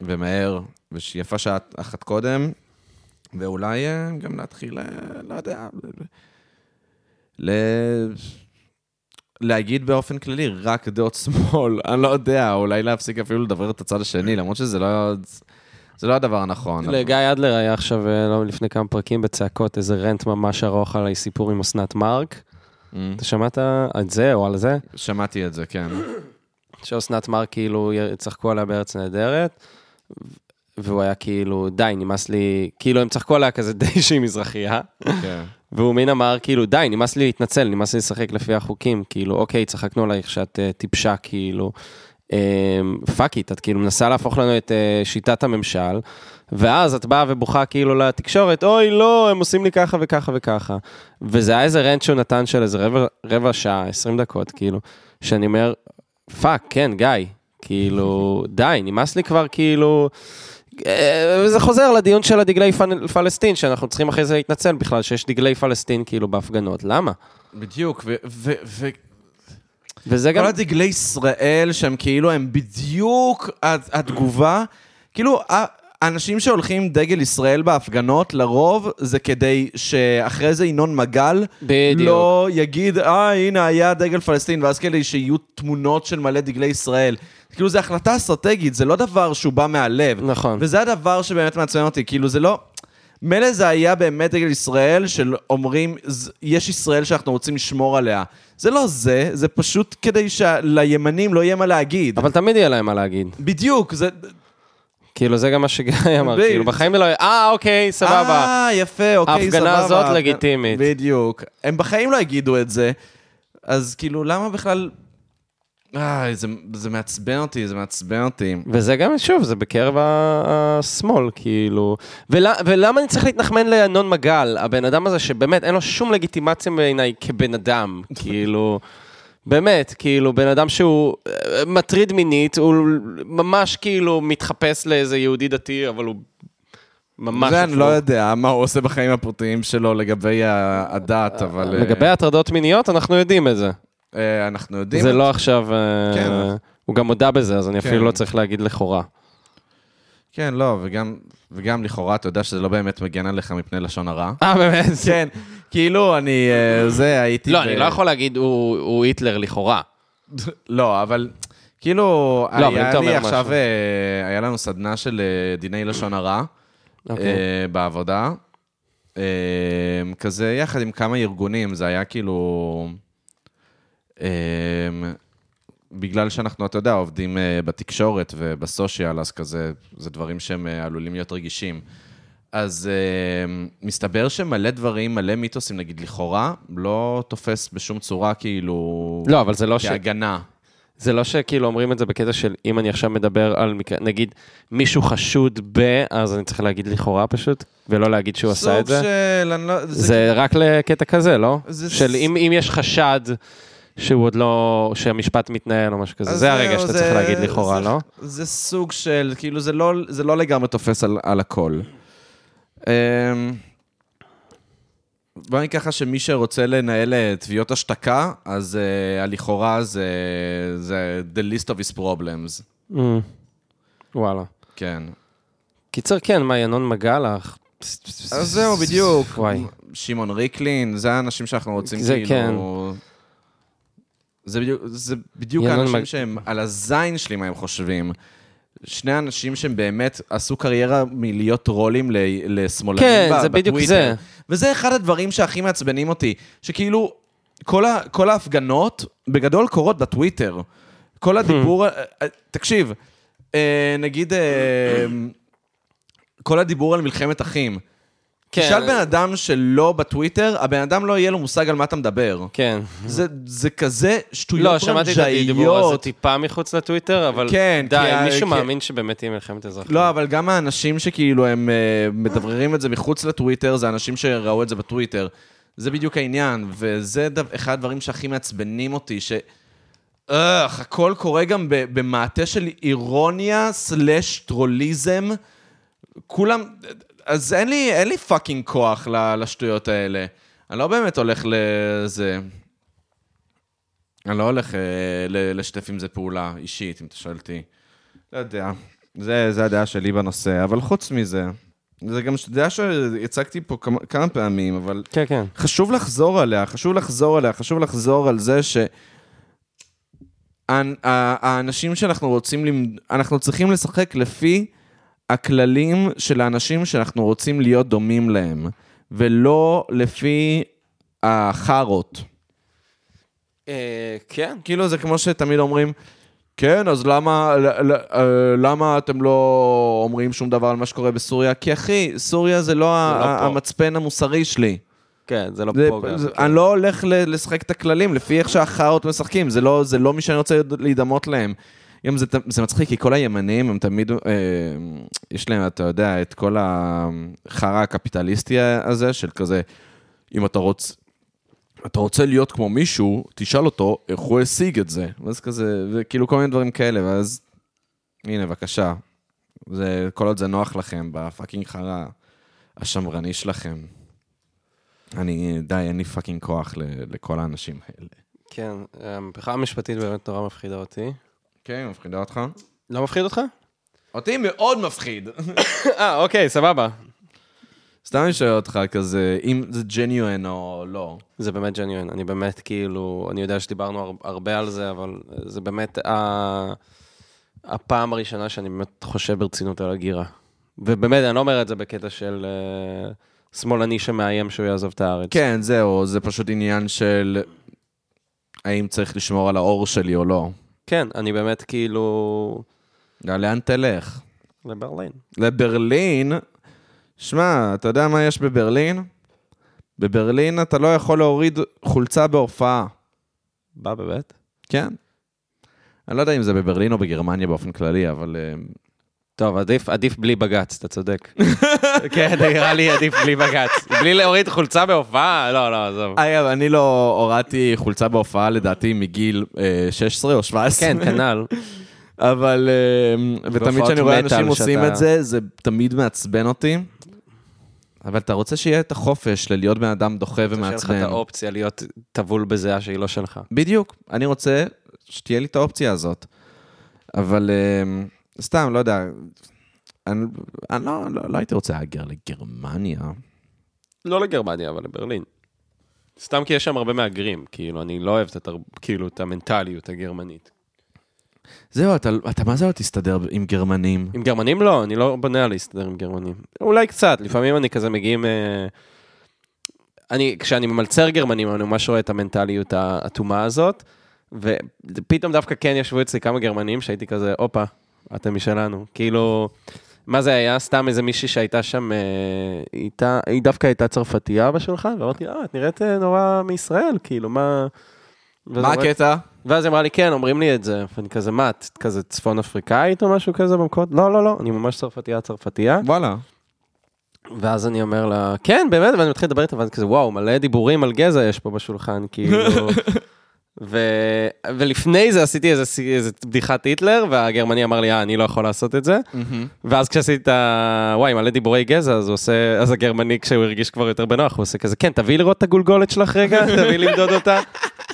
ומהר, ושיפה שעה אחת קודם, ואולי אה, גם להתחיל, אה, לא יודע, ל... להגיד באופן כללי רק דעות שמאל, אני לא יודע, אולי להפסיק אפילו לדבר את הצד השני, למרות שזה לא, זה לא הדבר הנכון. לגיא אדלר היה עכשיו, אה, לא לפני כמה פרקים בצעקות, איזה רנט ממש ארוך על סיפור עם אסנת מארק. Mm, אתה שמעת את זה או על זה? שמעתי את זה, כן. שאסנת מארק כאילו צחקו עליה בארץ נהדרת, והוא היה כאילו, די, נמאס לי, כאילו הם צחקו עליה כזה די שהיא מזרחייה, כן. והוא מין אמר כאילו, די, נמאס לי להתנצל, נמאס לי לשחק לפי החוקים, כאילו, אוקיי, צחקנו עלייך שאת uh, טיפשה, כאילו, fuck it, את כאילו מנסה להפוך לנו את uh, שיטת הממשל, ואז את באה ובוכה כאילו לתקשורת, אוי, לא, הם עושים לי ככה וככה וככה. וזה היה איזה rant שהוא נתן של איזה רבע, רבע שעה, 20 דקות, כאילו, שאני אומר, fuck, כן, גיא, כאילו, די, נמאס לי כבר, כאילו... אה, זה חוזר לדיון של הדגלי פל- פלסטין, שאנחנו צריכים אחרי זה להתנצל בכלל, שיש דגלי פלסטין כאילו בהפגנות. למה? בדיוק, ו... ו, ו וזה גם... כל הדגלי ישראל שהם כאילו, הם בדיוק הת- התגובה. כאילו, האנשים שהולכים עם דגל ישראל בהפגנות, לרוב זה כדי שאחרי זה ינון מגל בדיוק. לא יגיד, אה, הנה, היה דגל פלסטין, ואז כדי שיהיו תמונות של מלא דגלי ישראל. כאילו, זו החלטה אסטרטגית, זה לא דבר שהוא בא מהלב. נכון. וזה הדבר שבאמת מעצבן אותי, כאילו, זה לא... מילא זה היה באמת דגל ישראל, של אומרים, "ז- יש ישראל שאנחנו רוצים לשמור עליה. זה לא זה, זה פשוט כדי שלימנים לא יהיה מה להגיד. אבל תמיד יהיה להם מה להגיד. בדיוק, זה... כאילו, זה גם מה שגיא אמר, כאילו, בחיים לא... אה, אוקיי, סבבה. אה, יפה, אוקיי, סבבה. ההפגנה הזאת לגיטימית. בדיוק. הם בחיים לא יגידו את זה, אז כאילו, למה בכלל... אה, זה, זה מעצבן אותי, זה מעצבן אותי. וזה גם, שוב, זה בקרב השמאל, כאילו. ול, ולמה אני צריך להתנחמן לינון מגל, הבן אדם הזה שבאמת אין לו שום לגיטימציה בעיניי כבן אדם, כאילו... באמת, כאילו, בן אדם שהוא אה, מטריד מינית, הוא ממש כאילו מתחפש לאיזה יהודי דתי, אבל הוא ממש... זה אני אפילו- לא יודע מה הוא עושה בחיים הפרטיים שלו לגבי הדת, אבל... אה, לגבי הטרדות מיניות, אנחנו יודעים את זה. אה, אנחנו יודעים... זה לא עכשיו... אה, כן. הוא גם הודה בזה, אז אני כן. אפילו לא צריך להגיד לכאורה. כן, לא, וגם, וגם לכאורה, אתה יודע שזה לא באמת מגן עליך מפני לשון הרע. אה, באמת? כן, כאילו, אני... אה, זה, הייתי... לא, ב- אני לא יכול להגיד הוא הוא היטלר לכאורה. לא, אבל כאילו, לא, היה לי עכשיו. אה, היה לנו סדנה של אה, דיני לשון הרע אוקיי. אה, בעבודה. כזה יחד עם כמה ארגונים, זה היה כאילו... בגלל שאנחנו, אתה יודע, עובדים אה, בתקשורת ובסושיאל, אז כזה, זה דברים שהם אה, עלולים להיות רגישים. אז uh, מסתבר שמלא דברים, מלא מיתוסים, נגיד לכאורה, לא תופס בשום צורה כאילו... לא, אבל זה לא ש... כהגנה. זה לא שכאילו אומרים את זה בקטע של אם אני עכשיו מדבר על מקרה, נגיד מישהו חשוד ב, אז אני צריך להגיד לכאורה פשוט, ולא להגיד שהוא עשה את זה. סוג של... לא... זה, זה רק לקטע כזה, לא? זה של ס- אם, אם יש חשד שהוא עוד לא, שהמשפט מתנהל או משהו כזה, זה הרגע שאתה צריך להגיד לכאורה, לא? זה סוג של, כאילו, זה לא, זה לא לגמרי תופס על, על הכל. אמ, בוא נגיד ככה שמי שרוצה לנהל אה, תביעות השתקה, אז uh, הלכאורה זה, זה the list of his problems. Mm. וואלה. כן. קיצר, כן, מה, ינון מגלח? אז זהו, בדיוק. וואי. שמעון ריקלין, זה האנשים שאנחנו רוצים זה כאילו... זה בדיוק, זה בדיוק האנשים מג- שהם על הזין שלי, מה הם חושבים. שני אנשים שהם באמת עשו קריירה מלהיות טרולים ל- לשמאלנים כן, ב- זה בדיוק בטוויטר. זה. וזה אחד הדברים שהכי מעצבנים אותי, שכאילו, כל, ה, כל ההפגנות בגדול קורות בטוויטר. כל הדיבור, אה, אה, תקשיב, אה, נגיד, אה, כל הדיבור על מלחמת אחים. כן. תשאל בן אדם שלא בטוויטר, הבן אדם לא יהיה לו מושג על מה אתה מדבר. כן. זה, זה כזה שטויות לא, שמעתי את הדיבור הזה. טיפה מחוץ לטוויטר, אבל כן, די, כי מישהו כי- מאמין שבאמת תהיה מלחמת אזרחים. לא, אבל גם האנשים שכאילו הם uh, מדבררים את זה מחוץ לטוויטר, זה אנשים שראו את זה בטוויטר. זה בדיוק העניין, וזה דו, אחד הדברים שהכי מעצבנים אותי, ש... אך, הכל קורה גם ב- במעטה של אירוניה slash טרוליזם. כולם... אז אין לי, אין לי fucking כוח ל- לשטויות האלה. אני לא באמת הולך לזה... אני לא הולך אה, לשתף עם זה פעולה אישית, אם אתה שואל אותי. לא יודע. זה, זה הדעה שלי בנושא, אבל חוץ מזה, זה גם דעה שהצגתי פה כמה, כמה פעמים, אבל כן, כן. חשוב לחזור עליה, חשוב לחזור עליה, חשוב לחזור על זה ש... האנשים שאנחנו רוצים, למד... אנחנו צריכים לשחק לפי הכללים של האנשים שאנחנו רוצים להיות דומים להם, ולא לפי החארות. אה, כן. כאילו זה כמו שתמיד אומרים, כן, אז למה, אה, למה אתם לא אומרים שום דבר על מה שקורה בסוריה? כי אחי, סוריה זה לא, ה- לא. המצפן המוסרי שלי. כן, זה לא זה, פה גם. זה, כן. אני לא הולך לשחק את הכללים לפי איך שהחארות משחקים, זה לא, זה לא מי שאני רוצה להידמות להם. גם זה, זה מצחיק, כי כל הימנים הם תמיד, אה, יש להם, אתה יודע, את כל החרא הקפיטליסטי הזה של כזה, אם אתה רוצה... אתה רוצה להיות כמו מישהו, תשאל אותו איך הוא השיג את זה. ואז כזה, וכאילו כל מיני דברים כאלה, ואז... הנה, בבקשה. זה, כל עוד זה נוח לכם, ב fucking חרא השמרני שלכם. אני, די, אין לי fucking כוח לכל האנשים האלה. כן, המהפכה המשפטית באמת נורא מפחידה אותי. כן, מפחידה אותך? לא מפחיד אותך? אותי מאוד מפחיד. אה, אוקיי, סבבה. סתם אני שואל אותך כזה, אם זה genuine או לא. זה באמת genuine, אני באמת כאילו, אני יודע שדיברנו הר- הרבה על זה, אבל זה באמת ה... הפעם הראשונה שאני באמת חושב ברצינות על הגירה. ובאמת, אני לא אומר את זה בקטע של uh, שמאלני שמאיים שהוא יעזוב את הארץ. כן, זהו, זה פשוט עניין של האם צריך לשמור על האור שלי או לא. כן, אני באמת כאילו... לאן תלך? לברלין. לברלין, שמע, אתה יודע מה יש בברלין? בברלין אתה לא יכול להוריד חולצה בהופעה. בא באמת? כן. אני לא יודע אם זה בברלין או בגרמניה באופן כללי, אבל... אה, טוב, עדיף, עדיף בלי בג"ץ, אתה צודק. כן, נראה לי עדיף בלי בג"ץ. בלי להוריד חולצה בהופעה? לא, לא, עזוב. אגב, אני לא הורדתי חולצה בהופעה לדעתי מגיל אה, 16 או 17. כן, כנ"ל. אבל... אה, ותמיד כשאני רואה אנשים עושים שאתה- את זה, זה תמיד מעצבן אותי. אבל אתה רוצה שיהיה את החופש ללהיות בן אדם דוחה שיהיה לך את ומעצבן. האופציה להיות טבול בזיעה שהיא לא שלך. בדיוק, אני רוצה שתהיה לי את האופציה הזאת. אבל אה, סתם, לא יודע, אני, אני לא, לא, לא הייתי רוצה להגר לגרמניה. לא לגרמניה, אבל לברלין. סתם כי יש שם הרבה מהגרים, כאילו, אני לא אוהב את. כאילו, את המנטליות הגרמנית. זהו, אתה, אתה מה זה לא תסתדר עם גרמנים? עם גרמנים לא, אני לא בונה על להסתדר עם גרמנים. אולי קצת, לפעמים אני כזה מגיעים... אה, אני, כשאני ממלצר גרמנים, אני ממש רואה את המנטליות האטומה הזאת, ופתאום דווקא כן ישבו אצלי כמה גרמנים שהייתי כזה, הופה, אתם משלנו. כאילו, מה זה היה? סתם איזה מישהי שהייתה שם, אה, איתה, היא דווקא הייתה צרפתייה בשולחן, ואמרתי, אה, את נראית אה, נורא מישראל, כאילו, מה... מה הקטע? ואז היא אמרה לי, כן, אומרים לי את זה. ואני כזה, מה, את כזה צפון אפריקאית או משהו כזה במקומות? לא, לא, לא, אני ממש צרפתייה, צרפתייה. וואלה. ואז אני אומר לה, כן, באמת, ואני מתחיל לדבר איתה, ואז כזה, וואו, מלא דיבורים על גזע יש פה בשולחן, כאילו... ו... ולפני זה עשיתי איזה, איזה בדיחת היטלר, והגרמני אמר לי, אה, אני לא יכול לעשות את זה. ואז כשעשיתי את ה... וואי, מלא דיבורי גזע, אז עושה... אז הגרמני, כשהוא הרגיש כבר יותר בנוח, הוא עושה כזה, כן, תביאי לראות את הגולגולת שלך רגע, תביאי למדוד אותה.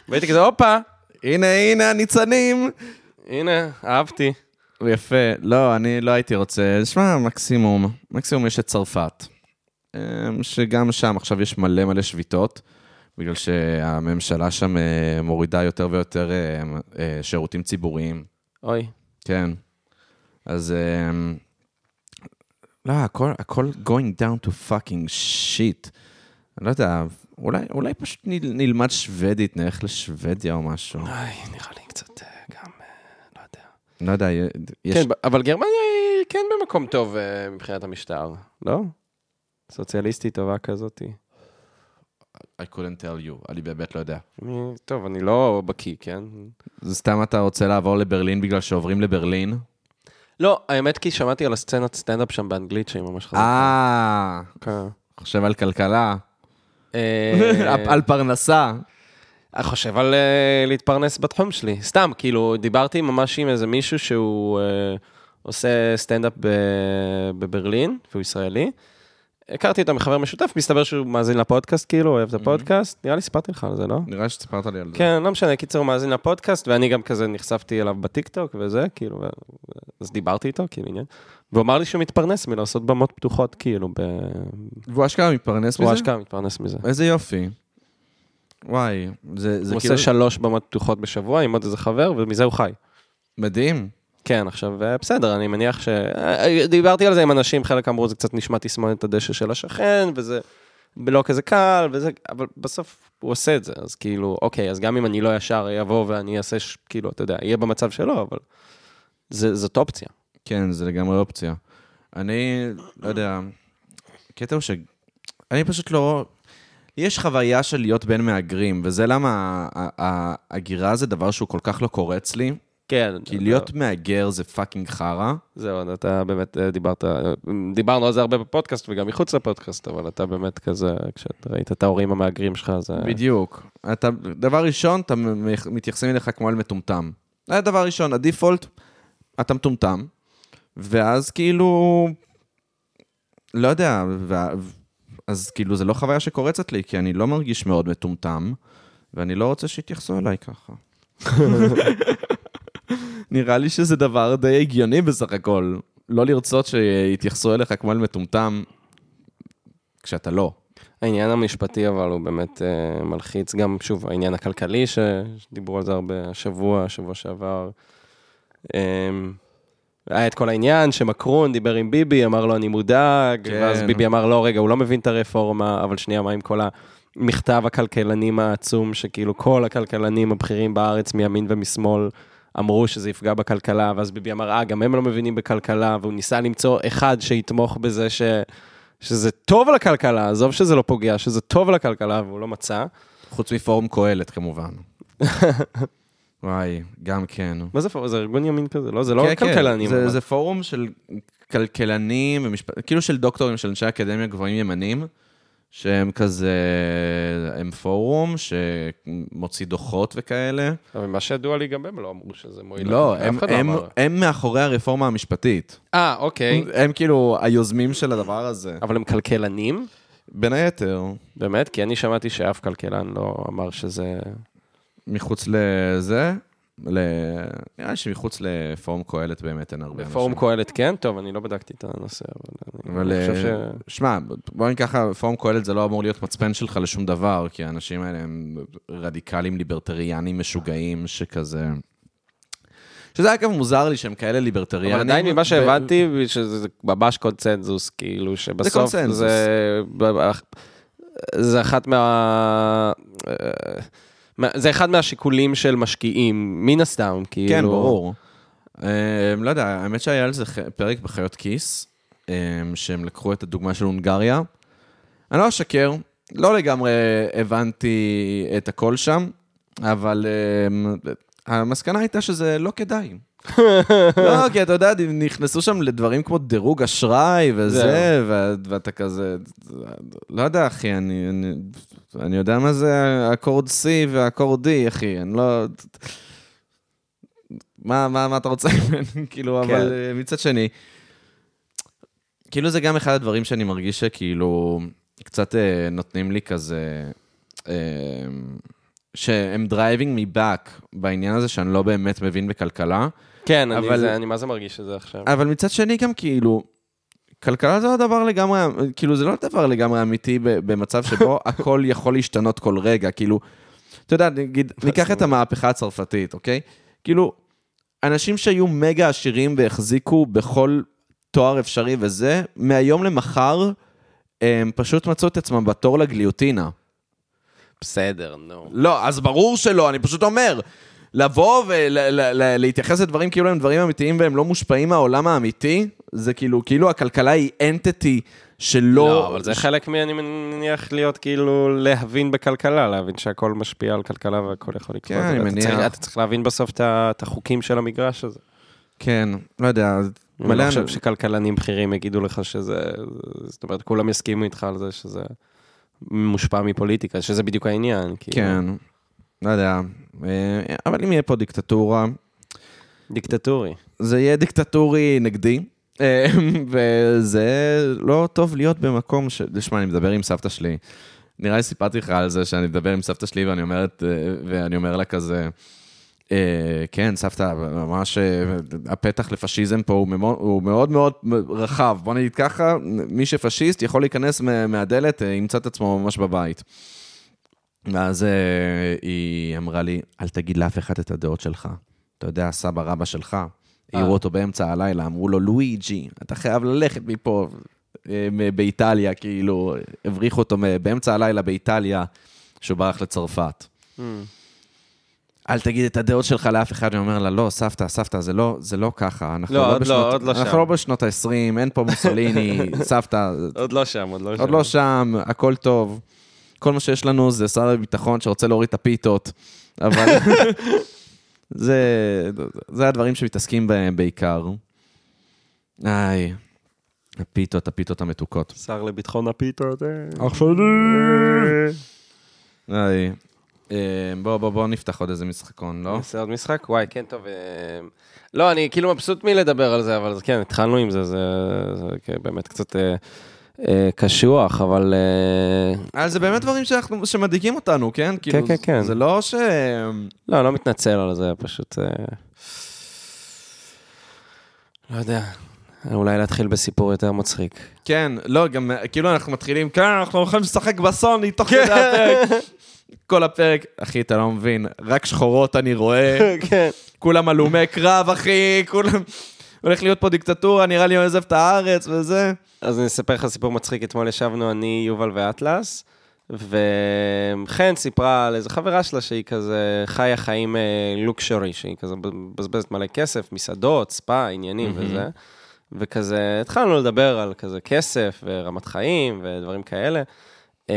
והייתי כזה, הופה, הנה, הנה הניצנים. הנה, אהבתי. יפה. לא, אני לא הייתי רוצה. שמע, מקסימום. מקסימום יש את צרפת. אמ, שגם שם עכשיו יש מלא מלא שביתות, בגלל שהממשלה שם אה, מורידה יותר ויותר אה, אה, שירותים ציבוריים. אוי. כן. אז... לא, הכל, הכל going down to fucking shit. אני לא יודע, אולי, אולי פשוט נל, נלמד שוודית, נלך לשוודיה או משהו. איי, נראה לי קצת גם, לא יודע. לא יודע, יש... כן, אבל גרמניה היא כן במקום טוב מבחינת המשטר, לא? סוציאליסטית טובה כזאתי. I couldn't tell you, אני באמת לא יודע. טוב, אני לא בקיא, כן? זה סתם אתה רוצה לעבור לברלין בגלל שעוברים לברלין? לא, האמת כי שמעתי על הסצנת סטנדאפ שם באנגלית שהיא ממש חזקה. אה, כן. חושב על כלכלה, אה, על פרנסה. אני חושב על uh, להתפרנס בתחום שלי. סתם, כאילו, דיברתי ממש עם איזה מישהו שהוא עושה סטנדאפ בברלין, והוא ישראלי. הכרתי אותו מחבר משותף, מסתבר שהוא מאזין לפודקאסט, כאילו, אוהב את הפודקאסט. נראה לי סיפרתי לך על זה, לא? נראה שסיפרת לי על זה. כן, לא משנה, קיצור, הוא מאזין לפודקאסט, ואני גם כזה נחשפתי אליו בטיקטוק וזה, כאילו, אז דיברתי איתו, כאילו, עניין. והוא אמר לי שהוא מתפרנס מלעשות במות פתוחות, כאילו, ב... והוא אשכרה מתפרנס הוא מזה? אשכרה מתפרנס מזה. איזה יופי. וואי, זה זה הוא כאילו עושה שלוש במות פתוחות בשבוע עם עוד איזה חבר, ומזה הוא חי. מדהים. כן, עכשיו, אה, בסדר, אני מניח ש... אה, דיברתי על זה עם אנשים, חלק אמרו, זה קצת נשמע תסמונת הדשא של השכן, וזה לא כזה קל, וזה... אבל בסוף הוא עושה את זה, אז כאילו, אוקיי, אז גם אם אני לא ישר אבוא ואני אעשה, ש... כאילו, אתה יודע, אהיה במצב שלו, אבל זה, זאת אופציה. כן, זה לגמרי אופציה. אני, לא יודע, הקטע הוא ש... אני פשוט לא... יש חוויה של להיות בין מהגרים, וזה למה ההגירה זה דבר שהוא כל כך לא קורץ לי, כן. כי להיות מהגר זה fucking חרא. זהו, אתה באמת אה, דיברת, אה, דיברנו על זה הרבה בפודקאסט וגם מחוץ לפודקאסט, אבל אתה באמת כזה, כשאתה ראית את ההורים המהגרים שלך, זה... בדיוק. אתה, דבר ראשון, אתה מתייחסים אליך כמו אל מטומטם. זה דבר ראשון, ה default, אתה מטומטם, ואז כאילו, לא יודע, וה- אז כאילו זה לא חוויה שקורצת לי, כי אני לא מרגיש מאוד מטומטם, ואני לא רוצה שיתייחסו אליי ככה. נראה לי שזה דבר די הגיוני בסך הכל. לא לרצות שיתייחסו אליך כמו אל מטומטם, כשאתה לא. העניין המשפטי אבל הוא באמת uh, מלחיץ, גם שוב העניין הכלכלי ש- שדיברו על זה הרבה השבוע, שבוע שעבר. Um, היה את כל העניין שמקרון דיבר עם ביבי, אמר לו אני מודאג, כן. כן. ואז ביבי אמר לא רגע, הוא לא מבין את הרפורמה, אבל שנייה, מה עם כל המכתב הכלכלנים העצום, שכאילו כל הכלכלנים הבכירים בארץ מימין ומשמאל אמרו שזה יפגע בכלכלה, ואז ביבי אמר, אה, גם הם לא מבינים בכלכלה, והוא ניסה למצוא אחד שיתמוך בזה ש... שזה טוב לכלכלה, עזוב שזה לא פוגע, שזה טוב לכלכלה, והוא לא מצא. חוץ מפורום קהלת כמובן. וואי, גם כן. מה זה, פורום? זה ארגון ימין כזה, לא? זה לא כן, כן, כלכלנים. זה, אבל. זה פורום של כלכלנים, ומשפ... כאילו של דוקטורים, של אנשי אקדמיה גבוהים ימנים, שהם כזה, הם פורום שמוציא דוחות וכאלה. אבל מה שידוע לי, גם הם לא אמרו שזה מועיל. לא, הם, לא הם, אמר. הם מאחורי הרפורמה המשפטית. אה, אוקיי. הם כאילו היוזמים של הדבר הזה. אבל הם כלכלנים? בין היתר, באמת? כי אני שמעתי שאף כלכלן לא אמר שזה... מחוץ לזה, ל... נראה לי שמחוץ לפורום קהלת באמת אין הרבה אנשים. בפורום קהלת כן? טוב, אני לא בדקתי את הנושא, אבל... אבל אני חושב אה, שמע, בוא נגיד ככה, פורום קהלת זה לא אמור להיות מצפן שלך לשום דבר, כי האנשים האלה הם רדיקלים ליברטריאנים משוגעים שכזה... שזה אגב מוזר לי שהם כאלה ליברטריאנים. אבל עדיין ממה שהבנתי, שזה ממש קונצנזוס, כאילו, שבסוף קונצנזוס. זה... זה אחת מה... זה אחד מהשיקולים של משקיעים, מן הסתם, כאילו... כן, ברור. אה, לא יודע, האמת שהיה על זה פרק בחיות כיס, שהם לקחו את הדוגמה של הונגריה. אני לא אשקר, לא לגמרי הבנתי את הכל שם, אבל אה, המסקנה הייתה שזה לא כדאי. לא, כי אתה יודע, נכנסו שם לדברים כמו דירוג אשראי וזה, ואתה כזה, לא יודע, אחי, אני, אני, אני יודע מה זה אקורד C ואקורד D, אחי, אני לא... מה, מה, מה אתה רוצה ממני? כאילו, כן. אבל אה, מצד שני, כאילו זה גם אחד הדברים שאני מרגיש שכאילו, קצת אה, נותנים לי כזה, אה, שהם driving me back בעניין הזה שאני לא באמת מבין בכלכלה. כן, אני, אבל- זה, אני מה זה מרגיש את זה עכשיו. אבל מצד שני גם כאילו, כלכלה זה לא דבר לגמרי, כאילו זה לא דבר לגמרי אמיתי במצב שבו הכל יכול להשתנות כל רגע, כאילו, אתה יודע, נגיד, ניקח את המהפכה הצרפתית, אוקיי? כאילו, אנשים שהיו מגה עשירים והחזיקו בכל תואר אפשרי וזה, מהיום למחר, הם פשוט מצאו את עצמם בתור לגליוטינה. בסדר, נו. לא, אז ברור שלא, אני פשוט אומר, לבוא ולהתייחס לדברים כאילו הם דברים אמיתיים והם לא מושפעים מהעולם האמיתי, זה כאילו, כאילו הכלכלה היא אנטיטי שלא... לא, אבל זה חלק מ... אני מניח להיות כאילו להבין בכלכלה, להבין שהכל משפיע על כלכלה והכל יכול לקרות. כן, אני מניח. אתה צריך להבין בסוף את החוקים של המגרש הזה. כן, לא יודע, אני. לא חושב שכלכלנים בכירים יגידו לך שזה... זאת אומרת, כולם יסכימו איתך על זה שזה מושפע מפוליטיקה, שזה בדיוק העניין. כאילו. לא יודע, אה, אבל אם יהיה פה דיקטטורה, דיקטטורי. זה יהיה דיקטטורי נגדי, אה, וזה לא טוב להיות במקום ש... שמע, אני מדבר עם סבתא שלי. נראה לי סיפרתי לך על זה שאני מדבר עם סבתא שלי ואני אומרת, אה, ואני אומר לה כזה, כן, סבתא, ממש הפתח לפשיזם פה הוא מאוד, הוא מאוד מאוד רחב. בוא נגיד ככה, מי שפשיסט יכול להיכנס מה- מהדלת, ימצא את עצמו ממש בבית. ואז אה, היא אמרה לי, אל תגיד לאף אחד את הדעות שלך. אתה יודע, סבא רבא שלך, העירו אותו באמצע הלילה, אמרו לו, לואיג'י, אתה חייב ללכת מפה, אה, באיטליה, כאילו, הבריחו אותו באמצע הלילה באיטליה, שהוא ברח לצרפת. אל תגיד את הדעות שלך לאף אחד, אני אומר לה, לא, סבתא, סבתא, זה לא, זה לא ככה. אנחנו לא, לא, עוד לא, בשנות, עוד לא אנחנו שם. לא בשנות ה-20, אין פה מוסוליני, סבתא, עוד לא שם, עוד לא שם. עוד לא שם, הכל טוב. כל מה שיש לנו זה שר הביטחון שרוצה להוריד את הפיתות, אבל זה, זה הדברים שמתעסקים בהם בעיקר. איי, הפיתות, הפיתות המתוקות. שר לביטחון הפיתות. אה. אח שלי. איי. אה, בוא, בוא, בוא נפתח עוד איזה משחקון, לא? נעשה עוד משחק? וואי, כן, טוב. אה, לא, אני כאילו מבסוט מלדבר על זה, אבל זה- כן, התחלנו עם זה, זה כן, באמת קצת קשוח, אבל... אה, אז זה באמת דברים שאנחנו, שמדאיגים אותנו, כן? כאילו, כן, כן. זה לא ש... לא, לא מתנצל על זה, פשוט... אה, לא יודע, אולי להתחיל בסיפור יותר מצחיק. כן, לא, גם אה, כאילו אנחנו מתחילים, כן, אנחנו הולכים לשחק בסוני תוך כדי הפרק. כל הפרק, אחי, אתה לא מבין, רק שחורות אני רואה, כן. כולם הלומי קרב, אחי, כולם... הולך להיות פה דיקטטורה, נראה לי אני עוזב את הארץ וזה. אז אני אספר לך סיפור מצחיק. אתמול ישבנו אני, יובל ואטלס, וחן סיפרה על איזה חברה שלה שהיא כזה חיה חיים לוקשורי, שהיא כזה מבזבזת מלא כסף, מסעדות, ספא, עניינים מהמם. וזה. וכזה, התחלנו לדבר על כזה כסף ורמת חיים ודברים כאלה. אמ,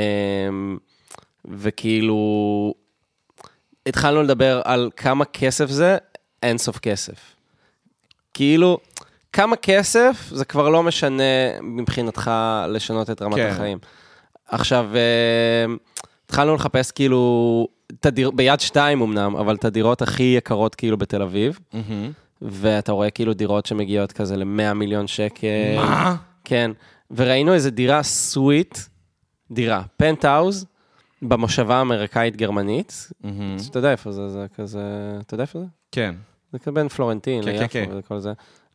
וכאילו, התחלנו לדבר על כמה כסף זה, אין סוף כסף. כאילו, כמה כסף זה כבר לא משנה מבחינתך לשנות את רמת כן. החיים. עכשיו, אה, התחלנו לחפש כאילו, תדיר, ביד שתיים אמנם, אבל את הדירות הכי יקרות כאילו בתל אביב, ואתה רואה כאילו דירות שמגיעות כזה ל-100 מיליון שקל. מה? כן, וראינו איזה דירה סוויט, דירה, פנטהאוז, במושבה האמריקאית-גרמנית. אתה יודע איפה זה, זה כזה, אתה יודע איפה זה? כן. זה כזה בין פלורנטין כן, כן, כן. ליפו וכל זה.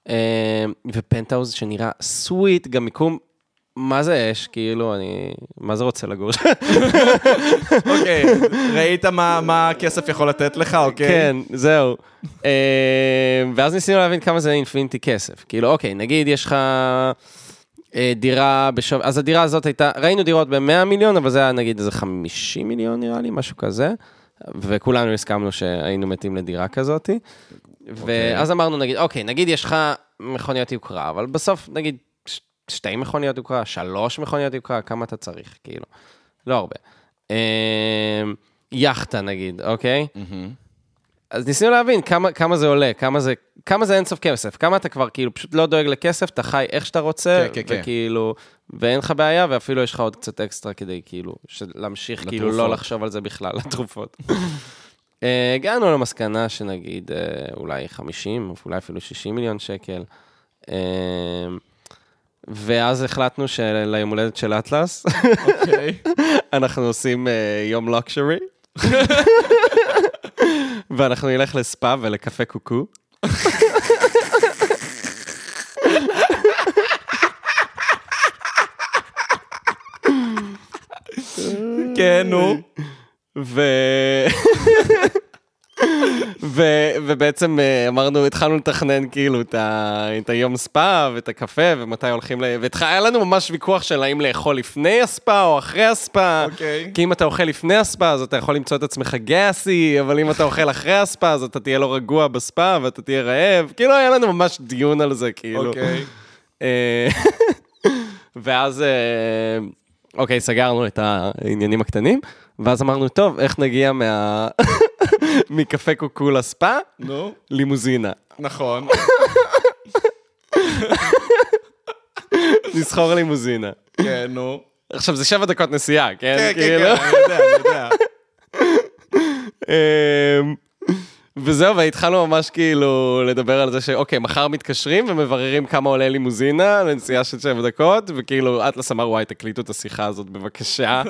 אה, ופנטהאוז שנראה סוויט, גם מיקום, מה זה אש? כאילו, אני, מה זה רוצה לגור שם? אוקיי, ראית מה הכסף יכול לתת לך, אוקיי? כן, זהו. אה, ואז ניסינו להבין כמה זה אינפיניטי כסף. כאילו, אוקיי, נגיד יש לך אה, דירה בשווי, אז הדירה הזאת הייתה, ראינו דירות ב-100 מיליון, אבל זה היה נגיד איזה 50 מיליון נראה לי, משהו כזה. וכולנו הסכמנו שהיינו מתים לדירה כזאת. ואז אמרנו, נגיד, אוקיי, נגיד יש לך מכוניות יוקרה, אבל בסוף, נגיד, שתי מכוניות יוקרה, שלוש מכוניות יוקרה, כמה אתה צריך, כאילו. לא הרבה. אה, יאכטה נגיד, אוקיי? אז ניסינו להבין כמה, כמה זה עולה, כמה זה, כמה זה אינסוף כסף, כמה אתה כבר כאילו פשוט לא דואג לכסף, אתה חי איך שאתה רוצה, כן, כן, כן. וכאילו, ואין לך בעיה, ואפילו יש לך עוד קצת אקסטרה כדי כאילו, להמשיך כאילו לא. לחשוב על זה בכלל, לתרופות. אה, הגענו למסקנה שנגיד אה, אולי 50, או אולי אפילו 60 מיליון שקל. אה, ואז החלטנו שליום הולדת של אטלס, אוקיי. אנחנו עושים יום לוקשרי. ואנחנו נלך לספא ולקפה קוקו. כן, נו. ו... ו... ובעצם אה, אמרנו, התחלנו לתכנן כאילו את, ה... את היום ספא ואת הקפה ומתי הולכים ל... והיה לנו ממש ויכוח של האם לאכול לפני הספא או אחרי הספא. אוקיי. כי אם אתה אוכל לפני הספא, אז אתה יכול למצוא את עצמך גאסי, אבל אם אתה אוכל אחרי הספא, אז אתה תהיה לא רגוע בספא ואתה תהיה רעב. כאילו, היה לנו ממש דיון על זה, כאילו. אוקיי. אה, ואז, אה, אוקיי, סגרנו את העניינים הקטנים, ואז אמרנו, טוב, איך נגיע מה... מקפה קוקו לספא? נו, לימוזינה. נכון. נסחור לימוזינה. כן, נו. עכשיו, זה שבע דקות נסיעה, כן? כן, כן, כאילו. כן, אני יודע, אני יודע. אמ, וזהו, והתחלנו ממש כאילו לדבר על זה שאוקיי, מחר מתקשרים ומבררים כמה עולה לימוזינה לנסיעה של שבע דקות, וכאילו אטלס אמר, וואי, תקליטו את השיחה הזאת בבקשה.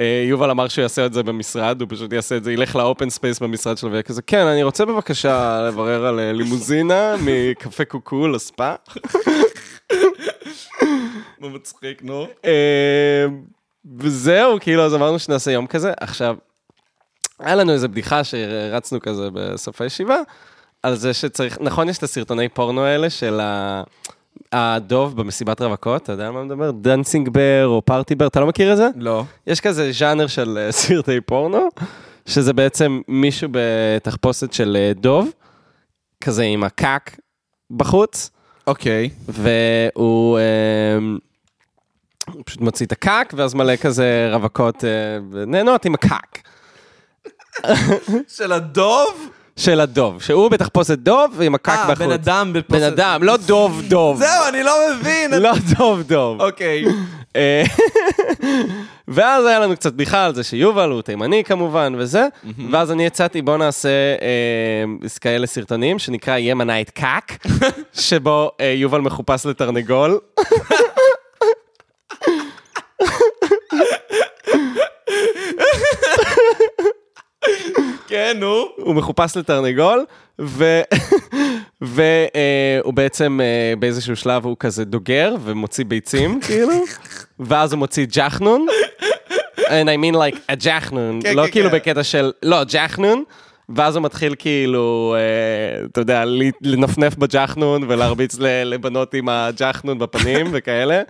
אה, יובל אמר שהוא יעשה את זה במשרד, הוא פשוט יעשה את זה, ילך ל open space במשרד שלו ויהיה כזה, כן, אני רוצה בבקשה לברר על אה, לימוזינה מקפה קוקו לספא. מה מצחיק, נו. אה, וזהו, כאילו, אז אמרנו שנעשה יום כזה. עכשיו, היה לנו איזו בדיחה שרצנו כזה בסוף הישיבה, על זה שצריך, נכון, יש את הסרטוני פורנו האלה של ה... הדוב במסיבת רווקות, אתה יודע על מה מדבר? dancing bear או party bear, אתה לא מכיר את זה? לא. יש כזה ז'אנר של אה, סרטי פורנו, שזה בעצם מישהו בתחפושת של אה, דוב, כזה עם ה cock בחוץ, אוקיי. והוא אה, פשוט מוציא את ה cock, ואז מלא כזה רווקות אה, נהנות עם ה cock של הדוב? של הדוב, שהוא בתחפושת דוב ועם ה cock אה, בחוץ. בן אדם בפוסט... בן אדם, לא דוב דוב. זהו, אני לא מבין. לא דוב דוב. אוקיי. אה, ואז היה לנו קצת בדיחה על זה שיובל הוא תימני כמובן וזה, ואז אני הצעתי בוא נעשה אה, כאלה סרטונים שנקרא ימנה את קאק, שבו אה, יובל מחופש לתרנגול. כן, נו. הוא מחופש לתרנגול, והוא בעצם אה, באיזשהו שלב הוא כזה דוגר ומוציא ביצים, כאילו, ואז הוא מוציא ג'חנון, and I mean like a ג'חנון, כן, לא כן, כאילו כן. בקטע של, לא, ג'חנון. ואז הוא מתחיל כאילו, אה, אתה יודע, לנפנף בג'חנון ולהרביץ לבנות עם הג'חנון בפנים וכאלה.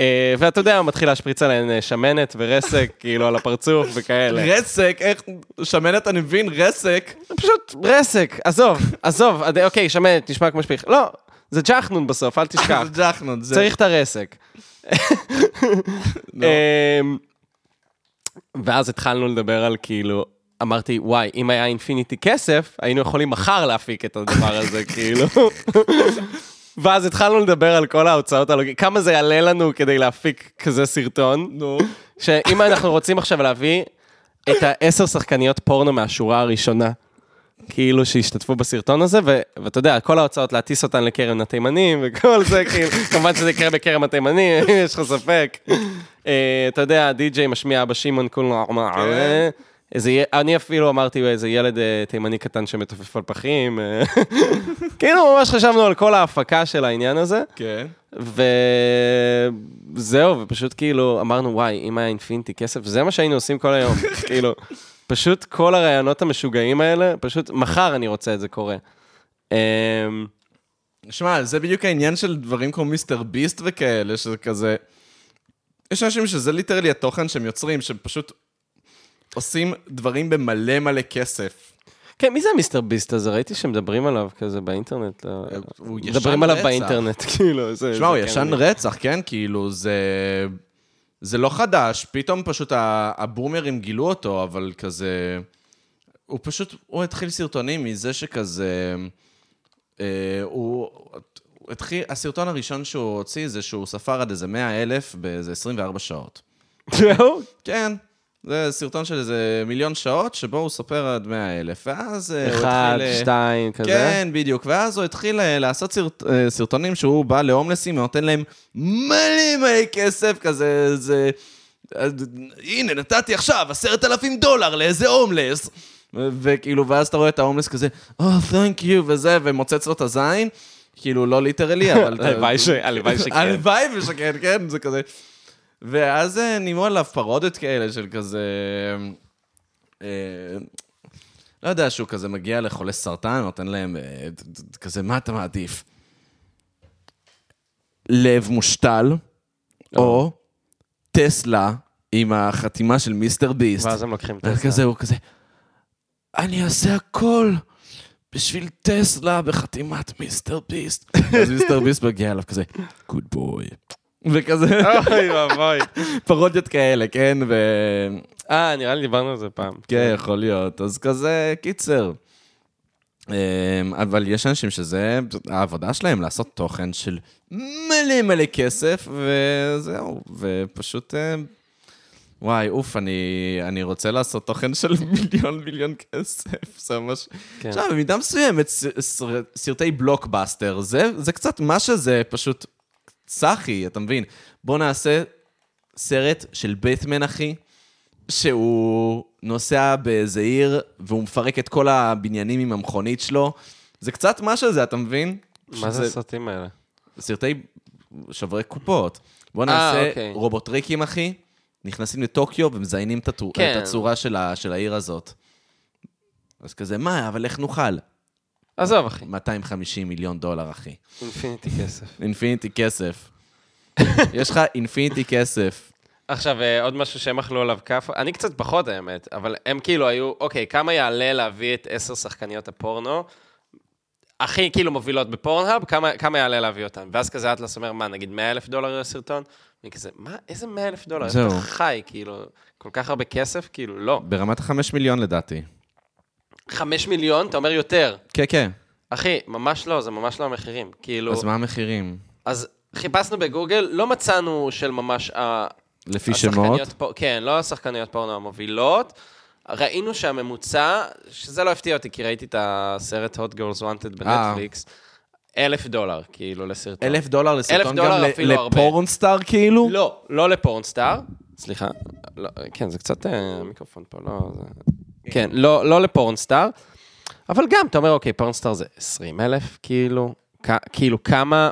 אה, ואתה יודע, הוא מתחיל להשפריץ עליהן אה, שמנת ורסק, כאילו, על הפרצוף וכאלה. רסק, איך... שמנת אני מבין, רסק. פשוט רסק, עזוב, עזוב, אוקיי, שמנת, נשמע כמו שפיך. לא, זה ג'חנון בסוף, אל תשכח. זה ג'חנון, זה... צריך את הרסק. לא. אמ, ואז התחלנו לדבר על כאילו, אמרתי, וואי, אם היה אינפיניטי כסף, היינו יכולים מחר להפיק את הדבר הזה, כאילו. ואז התחלנו לדבר על כל ההוצאות הלוג... כמה זה יעלה לנו כדי להפיק כזה סרטון. נו. שאם אנחנו רוצים עכשיו להביא את העשר שחקניות פורנו מהשורה הראשונה, כאילו שהשתתפו בסרטון הזה, ו- ואתה יודע, כל ההוצאות להטיס אותן לכרם התימנים וכל זה, כאילו, כמובן שזה יקרה בכרם התימנים, אם יש לך ספק. אה, אתה יודע, די.ג'יי משמיע אבא שמעון כולו, כן. איזה, אני אפילו אמרתי, איזה ילד אה, תימני קטן שמתופף על פחים. אה, כאילו, ממש חשבנו על כל ההפקה של העניין הזה. כן. וזהו, ופשוט כאילו אמרנו, וואי, אם היה אינפיניטי כסף, זה מה שהיינו עושים כל היום. כאילו, פשוט כל הרעיונות המשוגעים האלה, פשוט מחר אני רוצה את זה קורה. אמ, שמע, זה בדיוק העניין של דברים כמו מיסטר ביסט וכאלה, שזה כזה... יש אנשים שזה literally התוכן שהם יוצרים, שהם פשוט עושים דברים במלא מלא כסף. כן, מי זה המיסטר ביסט הזה? ראיתי שמדברים עליו כזה באינטרנט. לא- הוא ישן מדברים עליו רצח. באינטרנט, כאילו. זה- שמע, הוא כן ישן רצח, כן? כאילו, זה... זה לא חדש, פתאום פשוט הבומרים גילו אותו, אבל כזה... הוא פשוט, הוא התחיל סרטונים מזה שכזה... אה, הוא... הוא התחיל, הסרטון הראשון שהוא הוציא זה שהוא ספר עד איזה 100 אלף באיזה 24 שעות. זהו? כן, זה סרטון של איזה מיליון שעות, שבו הוא סופר עד 100 אלף, ואז אה, הוא אחד, התחיל... אה, שתיים, כזה. כן, בדיוק. ואז הוא התחיל אה, לעשות סרט, סרטונים שהוא בא להומלסים ונותן להם מלא מלא כסף, כזה, זה... הנה, נתתי עכשיו עשרת אלפים דולר לאיזה הומלס. וכאילו, ואז אתה רואה את ההומלס כזה, Oh, thank you, וזה, ומוצץ לו את הזין. כאילו, לא ליטרלי, אבל... הלוואי שכן. הלוואי ושכן, כן, זה כזה. ואז אה, נהיו עליו פרודיות כאלה של כזה... אה, לא יודע, שהוא כזה מגיע לחולי סרטן, נותן להם אה, כזה, מה אתה מעדיף? לב מושתל, או טסלה עם החתימה של מיסטר ביסט. ואז הם לוקחים את וכזה, הוא כזה, אני אעשה הכל בשביל טסלה בחתימת מיסטר ביסט. אז מיסטר ביסט מגיע אליו כזה, גוד בוי. וכזה, אוי ואבוי. פרודיות כאלה, כן? ו... אה, נראה לי דיברנו על זה פעם. כן, יכול להיות. אז כזה, קיצר. אמ, אבל יש אנשים שזה העבודה שלהם, לעשות תוכן של מלא מלא כסף, וזהו, ופשוט... אמ, וואי, אוף, אני, אני רוצה לעשות תוכן של מיליון מיליון כסף, זה ממש... כן. עכשיו, במידה מסוימת, סרטי בלוקבאסטר, זה, זה קצת מה שזה, פשוט צחי, אתה מבין? בוא נעשה סרט של בטמן, אחי, שהוא נוסע באיזה עיר, והוא מפרק את כל הבניינים עם המכונית שלו. זה קצת מה שזה, אתה מבין? מה זה הסרטים האלה? סרטי שברי קופות. בוא אה, נעשה אוקיי. רובוטריקים, אחי, נכנסים לטוקיו ומזיינים את הצור- כן. את הצורה של ה- של העיר הזאת. אז כזה, מה, אבל איך נוכל? עזוב, אחי. 250 מיליון דולר, אחי. infinity כסף. infinity כסף. יש לך infinity כסף. עכשיו, אה, עוד משהו שהם אכלו עליו כאפה, אני קצת פחות האמת, אבל הם כאילו היו, אוקיי, כמה יעלה להביא את עשר שחקניות הפורנו, הכי כאילו מובילות בפורנהאב, כמה, כמה יעלה להביא אותן? ואז כזה אטלס אומר, מה, נגיד 100 אלף דולר לסרטון? אני כזה, מה, איזה 100 אלף דולר? זהו. אתה חי, כאילו, כל כך הרבה כסף? כאילו, לא. ברמת החמש מיליון לדעתי. 5 מיליון, אתה אומר יותר. כן, כן. אחי, ממש לא, זה ממש לא המחירים. כאילו, אז מה המחירים? אז חיפשנו בגוגל, לא מצאנו של ממש ה... לפי שמות? פור- כן, לא השחקניות פורנו המובילות. ראינו שהממוצע, שזה לא הפתיע אותי, כי ראיתי את הסרט Hot Girls Wanted בנטפליקס, אלף דולר, כאילו, לסרטון. אלף דולר לסרטון דולר גם. לפורנסטאר כאילו? לא, לא לפורנסטאר. סליחה, לא, כן, זה קצת אה, המיקרופון פה, לא... זה... כן, לא, לא לפורנסטאר, אבל גם, אתה אומר, אוקיי, פורנסטאר זה 20 אלף, כאילו, כ- כאילו, כמה...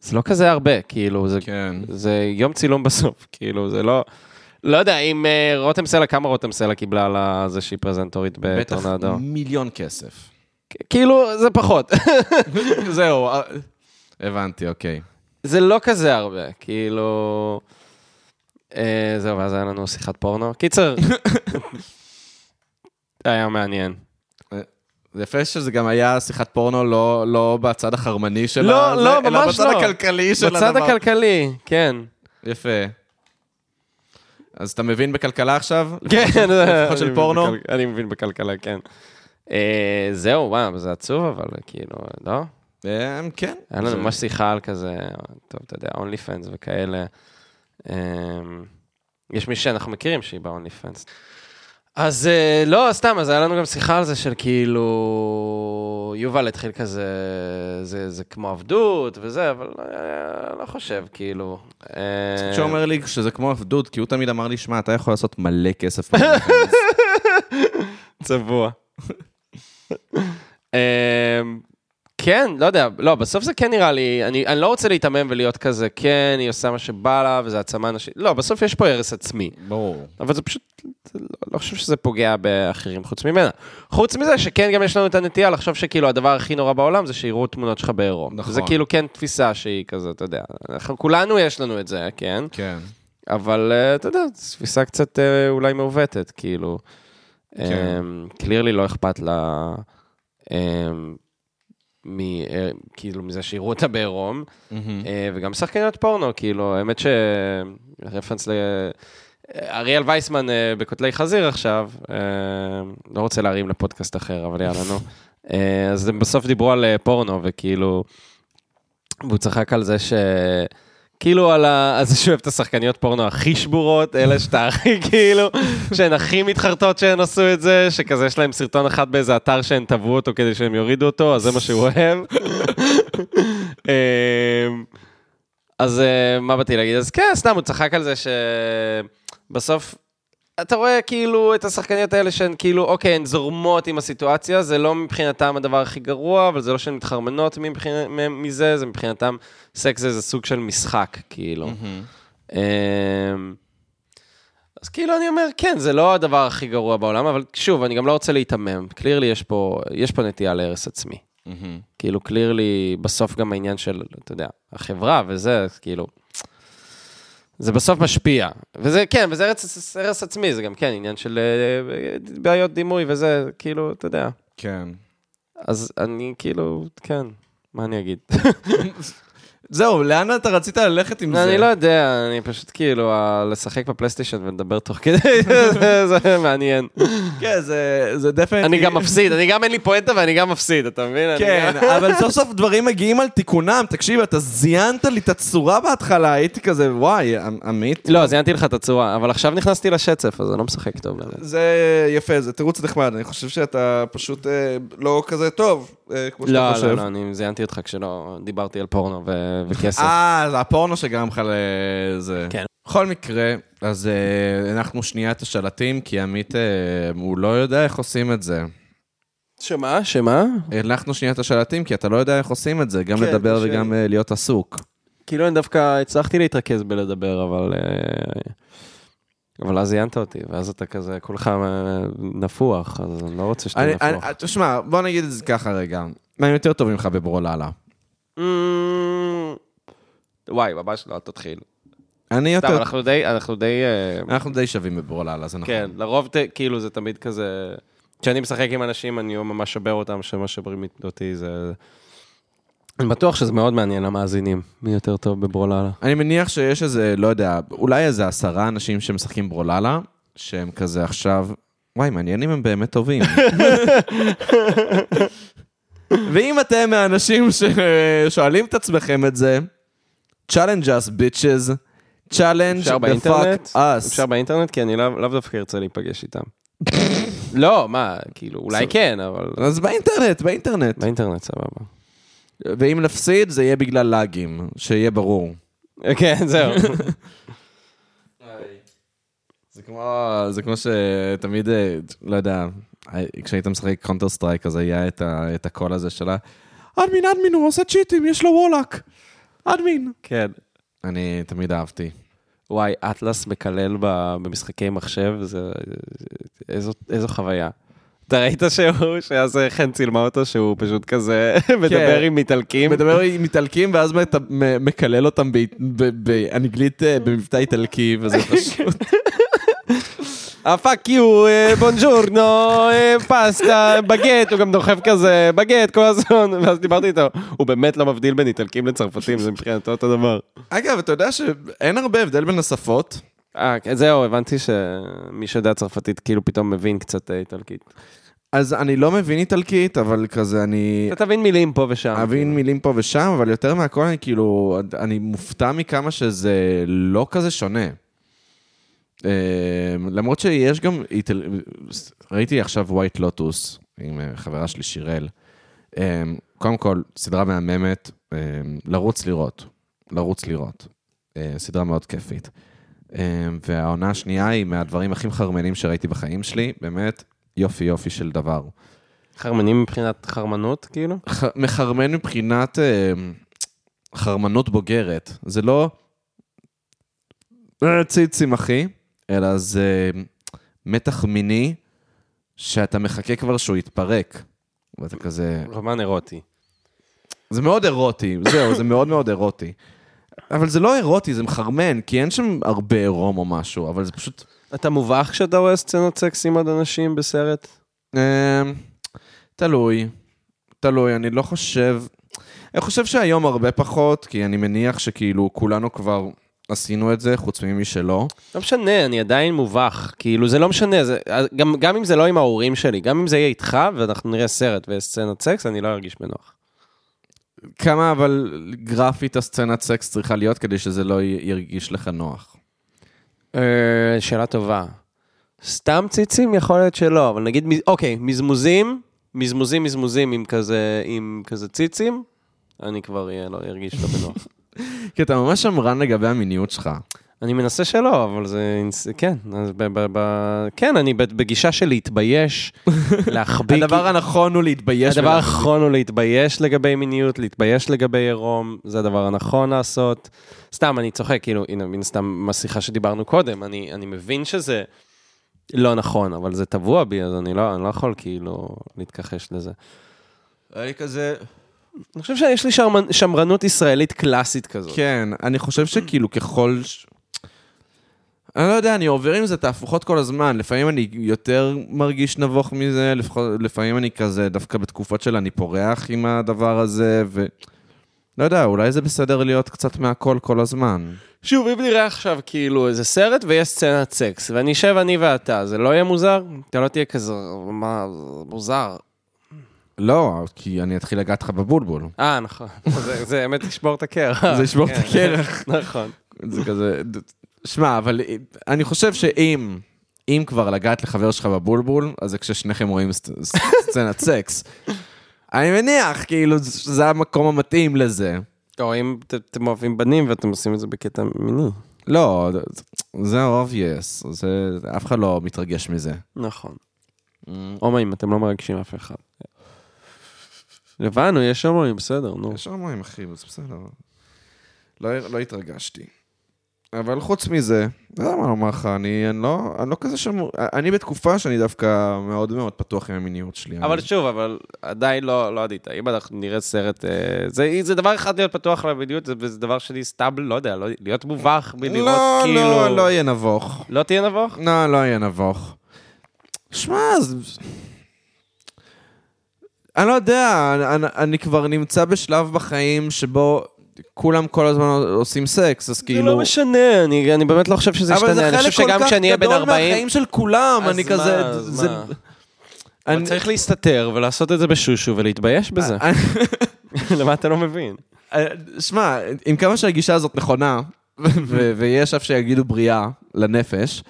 זה לא כזה הרבה, כאילו, זה, כן. זה יום צילום בסוף, כאילו, זה לא... לא יודע, אם אה, רותם סלע, כמה רותם סלע קיבלה על זה שהיא פרזנטורית בטח בטורנדו? מיליון כסף. כאילו, זה פחות. זהו, אה, הבנתי, אוקיי. זה לא כזה הרבה, כאילו... אה, זהו, ואז היה לנו שיחת פורנו. קיצר, היה מעניין. זה יפה שזה גם היה שיחת פורנו לא, לא בצד החרמני של לא, הזה, לא, אלא בצד לא. הכלכלי של בצד הדבר. הכלכלי, כן. יפה. אז אתה מבין בכלכלה עכשיו? כן, לפחות של פורנו? בכל- אני מבין בכלכלה, כן. אה, זהו, וואו, זה עצוב, אבל כאילו, לא? אה, כן. היה לנו ממש שיחה על כזה, טוב, אתה יודע, אונלי פנס וכאלה. יש מישהי שאנחנו מכירים שהיא באונלי פנס. אז אה, לא, סתם, אז היה לנו גם שיחה על זה של כאילו, יובל התחיל כזה, זה, זה כמו עבדות וזה, אבל אה, לא חושב, כאילו. אה, שהוא אומר לי שזה כמו עבדות, כי הוא תמיד אמר לי, שמע, אתה יכול לעשות מלא כסף. באונליפנס." צבוע. אמ, כן, לא יודע, לא, בסוף זה כן נראה לי, אני, אני לא רוצה להיתמם ולהיות כזה, כן, היא עושה מה שבא לה, וזה העצמה נשית. לא, בסוף יש פה הרס עצמי. ברור. אבל זה פשוט, זה לא, לא חושב שזה פוגע באחרים חוץ ממנה. חוץ מזה שכן גם יש לנו את הנטייה לחשוב שכאילו הדבר הכי נורא בעולם זה שיראו תמונות שלך בעירום. נכון. זה כאילו כן תפיסה שהיא כזה, אתה יודע. אנחנו כולנו יש לנו את זה, כן? כן. אבל אה, אתה יודע, זו תפיסה קצת אה, אולי מעוותת, כאילו. קלירלי לא אכפת לה אמ, מ, אה, כאילו מזה שיראו אותה בעירום, אה, וגם שחקניות פורנו, כאילו, האמת ש... רפרנס ל... אריאל וייסמן אה, בכותלי חזיר עכשיו, אה, לא רוצה להרים לפודקאסט אחר, אבל יאללה, נו. אז הם בסוף דיברו על פורנו, וכאילו, והוא צחק על זה ש... כאילו על ה... אז שהוא אוהב את השחקניות פורנו הכי שבורות, אלה שאתה הכי כאילו, שהן הכי מתחרטות שהן עשו את זה, שכזה יש להם סרטון אחד באיזה אתר שהן תבעו אותו כדי שהם יורידו אותו, אז זה מה שהוא אוהב. אמ, אז אה, מה באתי להגיד? אז כן, סתם, הוא צחק על זה שבסוף, אתה רואה כאילו את השחקניות האלה שהן כאילו, אוקיי, הן זורמות עם הסיטואציה, זה לא מבחינתם הדבר הכי גרוע, אבל זה לא שהן מתחרמנות מבחינת, מזה, זה מבחינתם, סקס זה איזה סוג של משחק, כאילו. אמ, אז כאילו אני אומר, כן, זה לא הדבר הכי גרוע בעולם, אבל שוב, אני גם לא רוצה להיתמם. קלירלי יש פה, יש פה נטייה להרס עצמי. כאילו, קלירלי, בסוף גם העניין של, אתה יודע, החברה וזה, כאילו, זה בסוף משפיע. וזה, כן, וזה הרס, הרס עצמי, זה גם כן עניין של אה, בעיות דימוי וזה, כאילו, אתה יודע. כן. אז אני כאילו, כן, מה אני אגיד? זהו, לאן אתה רצית ללכת עם זה? אני לא יודע, אני פשוט כאילו, לשחק בפלייסטיישן ולדבר תוך כדי, זה- מעניין. כן, זה, דפנטי. אני גם מפסיד, אני גם אין לי פואנטה ואני גם מפסיד, אתה מבין? כן, אבל סוף סוף דברים מגיעים על תיקונם. תקשיב, אתה זיינת לי את הצורה בהתחלה, הייתי כזה, וואי, עמ- עמית. לא, זיינתי לך את הצורה, אבל עכשיו נכנסתי לשצף, אז אני לא משחק טוב. זה יפה, זה תירוץ נחמד. אני חושב שאתה פשוט אה, לא כזה טוב, כמו שאתה לא, חושב. לא, לא, אני זיינתי אותך כשלא דיברתי על פורנו ו- וכסף. אה, זה הפורנו שגרם לך לזה. כן. בכל מקרה, אז אה, הנחנו שנייה את השלטים, כי עמית, אה, הוא לא יודע איך עושים את זה. שמה? שמה? הנחנו שנייה את השלטים, כי אתה לא יודע איך עושים את זה, גם כן, לדבר קשה וגם אה, להיות עסוק. כאילו אני דווקא הצלחתי להתרכז בלדבר, אבל... אה, אבל אז זיינת אותי, ואז אתה כזה, כולך אה, נפוח, אז אני לא רוצה שתהיה נפוח. אני- תשמע, בוא נגיד את זה ככה רגע. אני יותר טוב ממך בברוללה. Mm, וואי, ממש לא, אל תתחיל. אני סתם, יותר... אנחנו די, אנחנו די... אה, אנחנו די שווים בברוללה, זה נכון. כן, לרוב ת- כאילו זה תמיד כזה... כשאני משחק עם אנשים, אני ממש שובר אותם, שמה שוברים אותי זה... אני בטוח שזה מאוד מעניין למאזינים, מי יותר טוב בברוללה. אני מניח שיש איזה, לא יודע, אולי איזה עשרה אנשים שמשחקים ברוללה, שהם כזה עכשיו, וואי, מעניין אם הם באמת טובים. ואם אתם מהאנשים ששואלים את עצמכם את זה, challenge us, bitches. challenge the fuck us. אפשר באינטרנט? כי אני לאו לאו דווקא ארצה להיפגש איתם. לא, מה, כאילו, אולי כן, אבל... אז באינטרנט, באינטרנט. באינטרנט, סבבה. ואם נפסיד, זה יהיה בגלל לאגים, שיהיה ברור. כן, זהו. זה כמו, זה כמו שתמיד, אה, לא יודע, כשהיית משחק קונטר סטרייק, אז היה את, ה, את הקול הזה שלה, admin, admin, הוא עושה צ'יטים, יש לו wallhack. admin. כן. אני תמיד אהבתי. וואי, אטלס מקלל במשחקי מחשב, זה... איזו, איזו חוויה. אתה ראית שהוא, שאז חן צילמה אותו, שהוא פשוט כזה מדבר עם איטלקים? מדבר עם איטלקים, ואז מקלל אותם ב- ב- באנגלית, אה, במבטא איטלקי, וזה פשוט... אה, fuck you, buongiorno, אה, פסטה, בגט, הוא גם דוחף כזה, בגט כל הזמן, ואז דיברתי איתו, הוא באמת לא מבדיל בין איטלקים לצרפתים, זה מבחינתו אותו דבר. אגב, אתה יודע שאין הרבה הבדל בין השפות. אה, כן, זהו, הבנתי שמי שיודע צרפתית כאילו פתאום מבין קצת אה, איטלקית. אז אני לא מבין איטלקית, אבל כזה אני... אתה תבין מילים פה ושם. אבין מילים פה ושם, אבל יותר מהכל אני כאילו, אני מופתע מכמה שזה לא כזה שונה. אה, למרות שיש גם, איטל... ראיתי עכשיו ווייט לוטוס עם אה, חברה שלי שיראל. אה, קודם כל, סדרה מהממת, אה, לרוץ לראות, לרוץ לראות. אה, סדרה מאוד כיפית. אה, והעונה השנייה היא מהדברים הכי מחרמנים שראיתי בחיים שלי, באמת יופי יופי של דבר. חרמנים מבחינת חרמנות, כאילו? ח- מחרמן מבחינת אה, חרמנות בוגרת. זה לא אה, ציצים, אחי, אלא זה מתח מיני שאתה מחכה כבר שהוא יתפרק. ואתה כזה... רומן אירוטי. זה מאוד אירוטי, זהו, זה מאוד מאוד אירוטי. אבל זה לא אירוטי, זה מחרמן, כי אין שם הרבה עירום או משהו, אבל זה פשוט... אתה מובך כשאתה רואה סצנות סקס עם עוד אנשים בסרט? אמ, תלוי, תלוי, אני לא חושב... אני חושב שהיום הרבה פחות, כי אני מניח שכאילו כולנו כבר עשינו את זה, חוץ ממי שלא. לא משנה, אני עדיין מובך. כאילו, זה לא משנה, זה, גם, גם אם זה לא עם ההורים שלי, גם אם זה יהיה איתך, ואנחנו נראה סרט ויש סצנת סקס, אני לא ארגיש בנוח. כמה אבל גרפית הסצנת סקס צריכה להיות כדי שזה לא ירגיש לך נוח? אה, שאלה טובה. סתם ציצים? יכול להיות שלא, אבל נגיד, אוקיי, מזמוזים, מזמוזים מזמוזים עם כזה, עם כזה ציצים, אני כבר אהיה, לא ארגיש לא בנוח. כי אתה ממש שמרן לגבי המיניות שלך. אני מנסה שלא, אבל זה, כן, אז ב, ב, ב, כן, אני בגישה של להתבייש, להחביא. הדבר הנכון הוא להתבייש. הדבר. האחרון הוא להתבייש לגבי מיניות, להתבייש לגבי עירום, זה הדבר הנכון לעשות. סתם, אני צוחק, כאילו, הנה, מן סתם, מהשיחה שדיברנו קודם, אני, אני מבין שזה לא נכון, אבל זה טבוע בי, אז אני לא, אני לא יכול כאילו להתכחש לזה. אני כזה... אני חושב שיש לי שמרנ, שמרנות ישראלית קלאסית כזאת. כן, אני חושב שכאילו ככל... אני לא יודע, אני עובר עם זה תהפוכות כל הזמן. לפעמים אני יותר מרגיש נבוך מזה, לפעמים אני כזה, דווקא בתקופות של אני פורח עם הדבר הזה, ו... לא יודע, אולי זה בסדר להיות קצת מהכל כל הזמן. שוב, אם נראה עכשיו כאילו איזה סרט ויש סצנת סקס, ואני אשב אני ואתה, זה לא יהיה מוזר? אתה לא תהיה כזה, מה, זה מוזר. לא, כי אני אתחיל לגעת לך בבולבול. אה, נכון. זה, זה באמת ישבור את הקרח. זה ישבור את כן. הקרח. נכון. זה כזה... שמע, אבל אני חושב שאם... אם כבר לגעת לחבר שלך בבולבול, אז זה כששניכם רואים סצ- סצנת סקס. אני מניח, כאילו, זה המקום המתאים לזה. או אם אתם אוהבים בנים ואתם עושים את זה בקטע מיני. לא, זה obvious, זה, אף אחד לא מתרגש מזה. נכון. הומואים, אתם לא מרגשים אף אחד. הבנו, יש הומואים, בסדר, נו. יש הומואים, אחי, זה בסדר. לא, לא התרגשתי. אבל חוץ מזה, לא יודע מה לומר לך, אני, אני, לא, אני לא כזה שמור... אני בתקופה שאני דווקא מאוד מאוד פתוח עם המיניות שלי. אבל אני... שוב, אבל עדיין לא, לא עדית. אם אנחנו נראה סרט, אה, זה, זה דבר אחד להיות פתוח למדיניות, זה, וזה דבר שלי סתם, לא יודע, לא, להיות מובך בלראות לא, כאילו... לא, לא יהיה נבוך. לא תהיה נבוך? לא, לא יהיה נבוך. שמע, זה... אני לא יודע, אני, אני, אני כבר נמצא בשלב בחיים שבו כולם כל הזמן עושים סקס, אז זה כאילו... לא משנה, אני, אני באמת לא חושב שזה אבל ישתנה. זה אני חושב חלק כל שגם כך כשאני אהיה בן גדול 40... מהחיים של כולם, אני מה, כזה... אז זה- מה? אני- אבל צריך להסתתר ולעשות את זה בשושו ולהתבייש בזה. למה אתה לא מבין? שמע, עם כמה שהגישה הזאת נכונה, ויש אף שיגידו בריאה לנפש,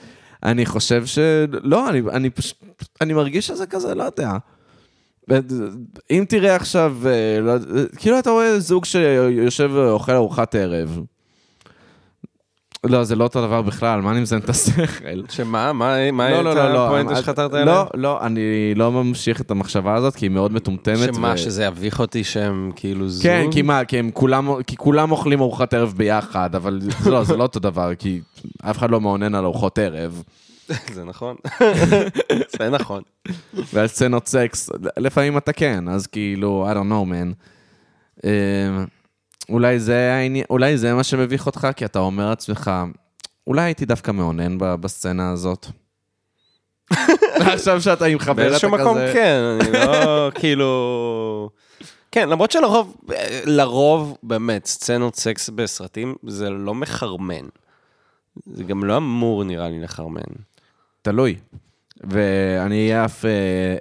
אני חושב ש... לא, אני, אני פשוט... אני מרגיש שזה כזה, לא יודע. אם תראה עכשיו, אה, לא, כאילו אתה רואה זוג שיושב ואוכל ארוחת ערב. לא, זה לא אותו דבר בכלל, מה אני מזיין את השכל? שמה? מה מה לא, לא, לא, לא. הפואנטה שחתרת לא, אליה? לא, אני לא ממשיך את המחשבה הזאת, כי היא מאוד מטומטמת. שמה, ו- שזה יביך אותי שהם כאילו זוג? כן, כי מה, כי, כולם, כי כולם אוכלים ארוחת ערב ביחד, אבל לא, זה לא אותו דבר, כי אף אחד לא מעונן על ארוחות ערב. זה נכון. זה נכון. ועל סצנות סקס, לפעמים אתה כן, אז כאילו, I don't know, man. אה, אולי זה, אולי זה מה שמביך אותך, כי אתה אומר לעצמך, אולי הייתי דווקא מעונן ב- בסצנה הזאת. עכשיו שאתה עם חבר, אתה כזה... באיזשהו מקום כן, אני לא כאילו... כן, למרות שלרוב, לרוב, באמת, סצנות סקס בסרטים זה לא מחרמן. זה גם לא אמור, נראה לי, לחרמן. תלוי. ואני אף אה,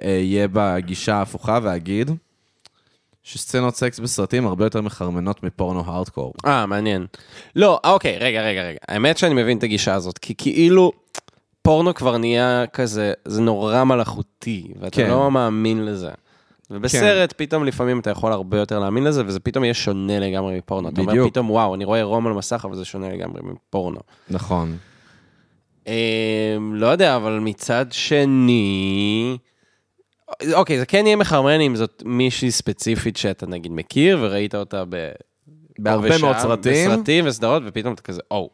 אהיה בגישה ההפוכה ואגיד שסצנות סקס בסרטים הרבה יותר מחרמנות מפורנו הארדקור. אה, מעניין. לא, אוקיי, רגע, רגע, רגע. האמת שאני מבין את הגישה הזאת, כי כאילו, פורנו כבר נהיה כזה, זה נורא מלאכותי, ואתה כן. לא מאמין לזה. ובסרט, פתאום לפעמים אתה יכול הרבה יותר להאמין לזה, וזה פתאום יהיה שונה לגמרי מפורנו. אתה אומר בדיוק. פתאום, וואו, אני רואה עירום על מסך, אבל זה שונה לגמרי מפורנו. נכון. אמ, לא יודע, אבל מצד שני... אוקיי, זה כן יהיה מחרמן אם זאת מישהי ספציפית שאתה נגיד מכיר, וראית אותה ב... בהרבה מאוד סרטים. בסרטים וסדרות, ופתאום אתה כזה, או,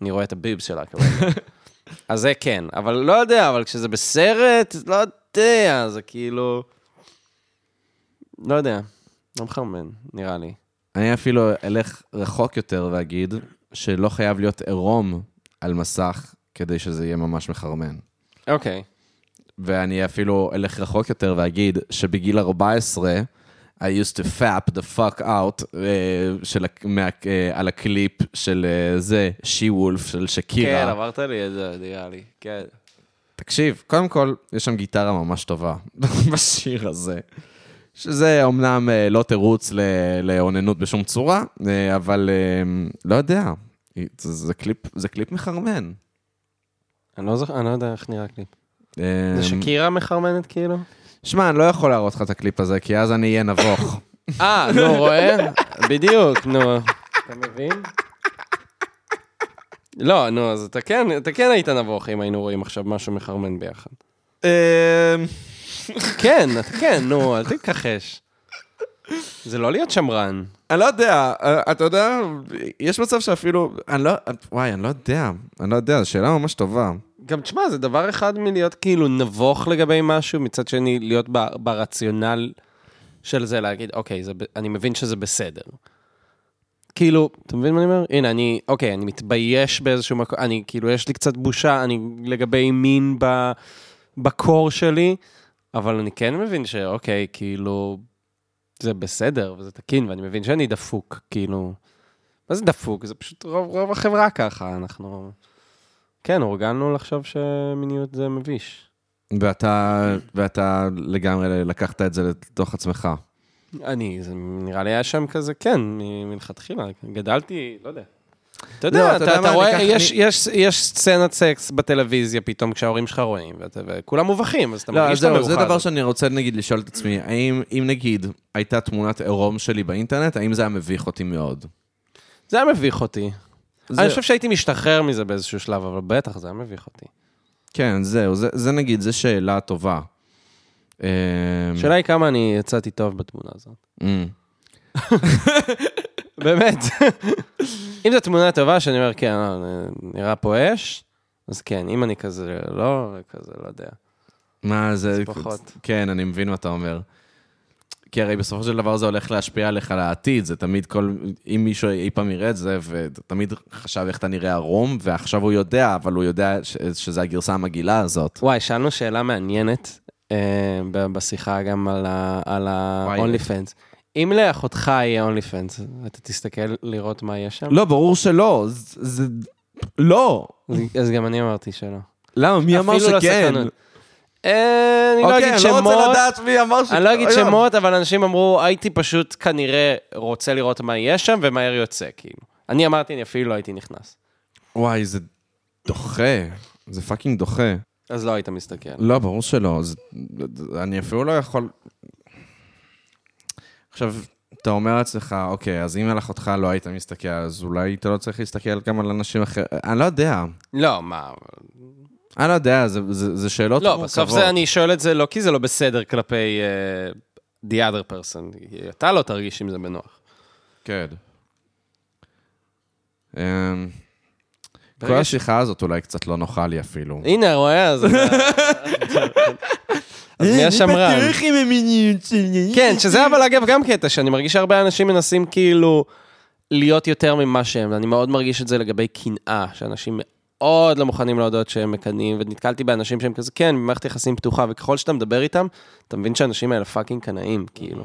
אני רואה את הביבס שלה כרגע. אז זה כן, אבל לא יודע, אבל כשזה בסרט, לא יודע, זה כאילו... לא יודע, לא מחרמן, נראה לי. אני אפילו אלך רחוק יותר ואגיד שלא חייב להיות עירום על מסך כדי שזה יהיה ממש מחרמן. אוקיי. ואני אפילו אלך רחוק יותר ואגיד שבגיל 14, I used to fap the fuck out uh, של, מה, uh, על הקליפ של uh, זה, שי וולף של שקירה. כן, אמרת לי את זה, נראה לי. כן. תקשיב, קודם כל, יש שם גיטרה ממש טובה בשיר הזה. שזה אומנם לא תירוץ לאוננות בשום צורה, אבל לא יודע, זה, זה, קליפ, זה קליפ מחרמן. אני לא זוכר, אני לא יודע איך נראה הקליפ. אה, זה שקירה מחרמנת כאילו? שמע, אני לא יכול להראות לך את הקליפ הזה, כי אז אני אהיה נבוך. אה, נו, רואה? בדיוק, נו. אתה מבין? לא, נו, אז אתה כן, אתה כן היית נבוך אם היינו רואים עכשיו משהו מחרמן ביחד. אה, כן, אתה כן, נו, אל תתכחש. זה לא להיות שמרן. אני לא יודע, אה, אתה יודע, יש מצב שאפילו, אני לא, וואי, אני לא יודע, אני לא יודע, זו שאלה ממש טובה. גם תשמע, זה דבר אחד מלהיות כאילו נבוך לגבי משהו, מצד שני להיות ב- ברציונל של זה, להגיד, אוקיי, זה, אני מבין שזה בסדר. כאילו, אתה מבין מה אני אומר? הנה, אני, אוקיי, אני מתבייש באיזשהו מקום, אני, כאילו, יש לי קצת בושה, אני לגבי מין ב, בקור שלי, אבל אני כן מבין שאוקיי, כאילו, זה בסדר וזה תקין, ואני מבין שאני דפוק, כאילו, מה זה דפוק? זה פשוט רוב, רוב החברה ככה, אנחנו... כן, הורגלנו לחשוב שמיניות זה מביש. ואתה, ואתה לגמרי לקחת את זה לתוך עצמך. אני, זה נראה לי היה שם כזה, כן, מלכתחילה, גדלתי, לא יודע. אתה לא, יודע, אתה יודע אתה רואה, יש, יש, יש סצנת סקס בטלוויזיה פתאום כשההורים שלך רואים, וכולם מובכים, אז אתה לא, מרגיש שאתה זהו, זה מאוחד. דבר שאני רוצה נגיד לשאול את עצמי, האם אם נגיד הייתה תמונת עירום שלי באינטרנט, האם זה היה מביך אותי מאוד? זה היה מביך אותי. אני חושב שהייתי משתחרר מזה באיזשהו שלב, אבל בטח, זה היה מביך אותי. כן, זהו, זה, זה נגיד, זו שאלה טובה. אמ, השאלה היא כמה אני יצאתי טוב בתמונה הזאת. אמ, באמת. אם זו תמונה טובה, שאני אומר, כן, לא, נראה פה אש, אז כן, אם אני כזה לא, כזה, לא יודע. מה זה... פחות. כן, אני מבין מה אתה אומר. כי הרי בסופו של דבר זה הולך להשפיע עליך לעתיד, זה תמיד כל... אם מישהו אי פעם יראה את זה, ותמיד חשב איך אתה נראה ערום, ועכשיו הוא יודע, אבל הוא יודע ש... שזה הגרסה המגעילה הזאת. וואי, שאלנו שאלה מעניינת אה, ב- בשיחה גם על ה-. ה-only fans. אם לאחותך יהיה only fans, אתה תסתכל לראות מה יש שם? לא, ברור שלא, זה... לא. אז- גם אני אמרתי שלא. למה? מי אמר לא שכן? אה, אני לא אוקיי, אגיד אני לא רוצה שמות, לדעת מי אמר ש... אני לא אגיד אוי, שמות, אבל אנשים אמרו, הייתי פשוט כנראה רוצה לראות מה יש שם, ומהר יוצא, כאילו. אני אמרתי, אני אפילו לא הייתי נכנס. וואי, זה דוחה. זה fucking דוחה. אז לא היית מסתכל. לא, ברור שלא. אני אפילו לא יכול... עכשיו, אתה אומר לעצמך, אוקיי, אז אם על אחותך לא היית מסתכל, אז אולי אתה לא צריך להסתכל גם על אנשים אחרים. אני לא יודע. לא, מה... אני לא יודע, זה, זה, זה שאלות לא, מורכבות. בסוף זה, אני שואל את זה לא כי זה לא בסדר כלפי uh, the other person. אתה לא תרגיש עם זה בנוח. כן. אמ, כל השיחה הזאת אולי קצת לא נוחה לי אפילו. הנה, רואה, אז... אז מי השמרן? עם המיניות שלי. כן, שזה אבל אגב גם קטע, שאני מרגיש שהרבה אנשים מנסים כאילו להיות יותר ממה שהם, ואני מאוד מרגיש את זה לגבי קנאה, שאנשים מאוד לא מוכנים להודות שהם מקנאים, ונתקלתי באנשים שהם כזה, כן, במערכת יחסים פתוחה, וככל שאתה מדבר איתם, אתה מבין שהאנשים האלה פאקינג קנאים, כאילו.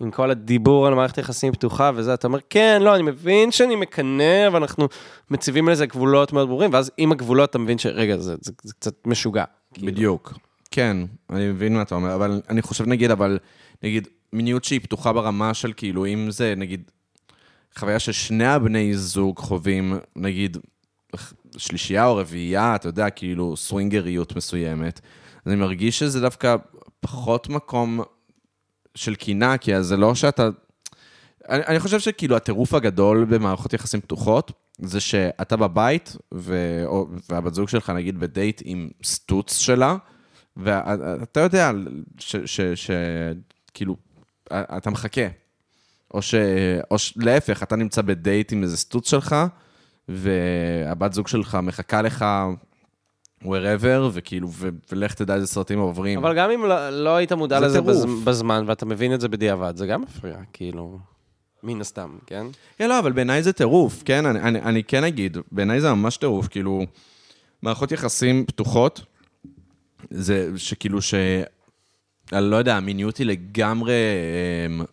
עם כל הדיבור על מערכת יחסים פתוחה וזה, אתה אומר, כן, לא, אני מבין שאני מקנא, אבל אנחנו מציבים לזה גבולות מאוד ברורים, ואז עם הגבולות אתה מבין שרגע, זה, זה, זה קצת משוגע. כאילו. בדיוק. כן, אני מבין מה אתה אומר, אבל אני חושב, נגיד, אבל, נגיד, מיניות שהיא פתוחה ברמה של כאילו, אם זה, נגיד, חוויה ששני הבני זוג חווים, נגיד, שלישייה או רביעייה, אתה יודע, כאילו, סווינגריות מסוימת, אני מרגיש שזה דווקא פחות מקום של קינה, כי אז זה לא שאתה... אני, אני חושב שכאילו הטירוף הגדול במערכות יחסים פתוחות, זה שאתה בבית, ו... או, והבת זוג שלך נגיד בדייט עם סטוץ שלה, ואתה יודע ש... ש... ש... כאילו, אתה מחכה. או ש... או ש... להפך, אתה נמצא בדייט עם איזה סטוץ שלך, והבת זוג שלך מחכה לך wherever, וכאילו, ו... ולך תדע איזה סרטים עוברים. אבל גם אם לא, לא היית מודע זה לזה. בז, בזמן, ואתה מבין את זה בדיעבד, זה גם מפריע, כאילו. מן הסתם, כן? כן, לא, אבל בעיניי זה טירוף, כן? אני, אני, אני כן אגיד, בעיניי זה ממש טירוף, כאילו, מערכות יחסים פתוחות, זה שכאילו ש... אני לא יודע, המיניות היא לגמרי אה,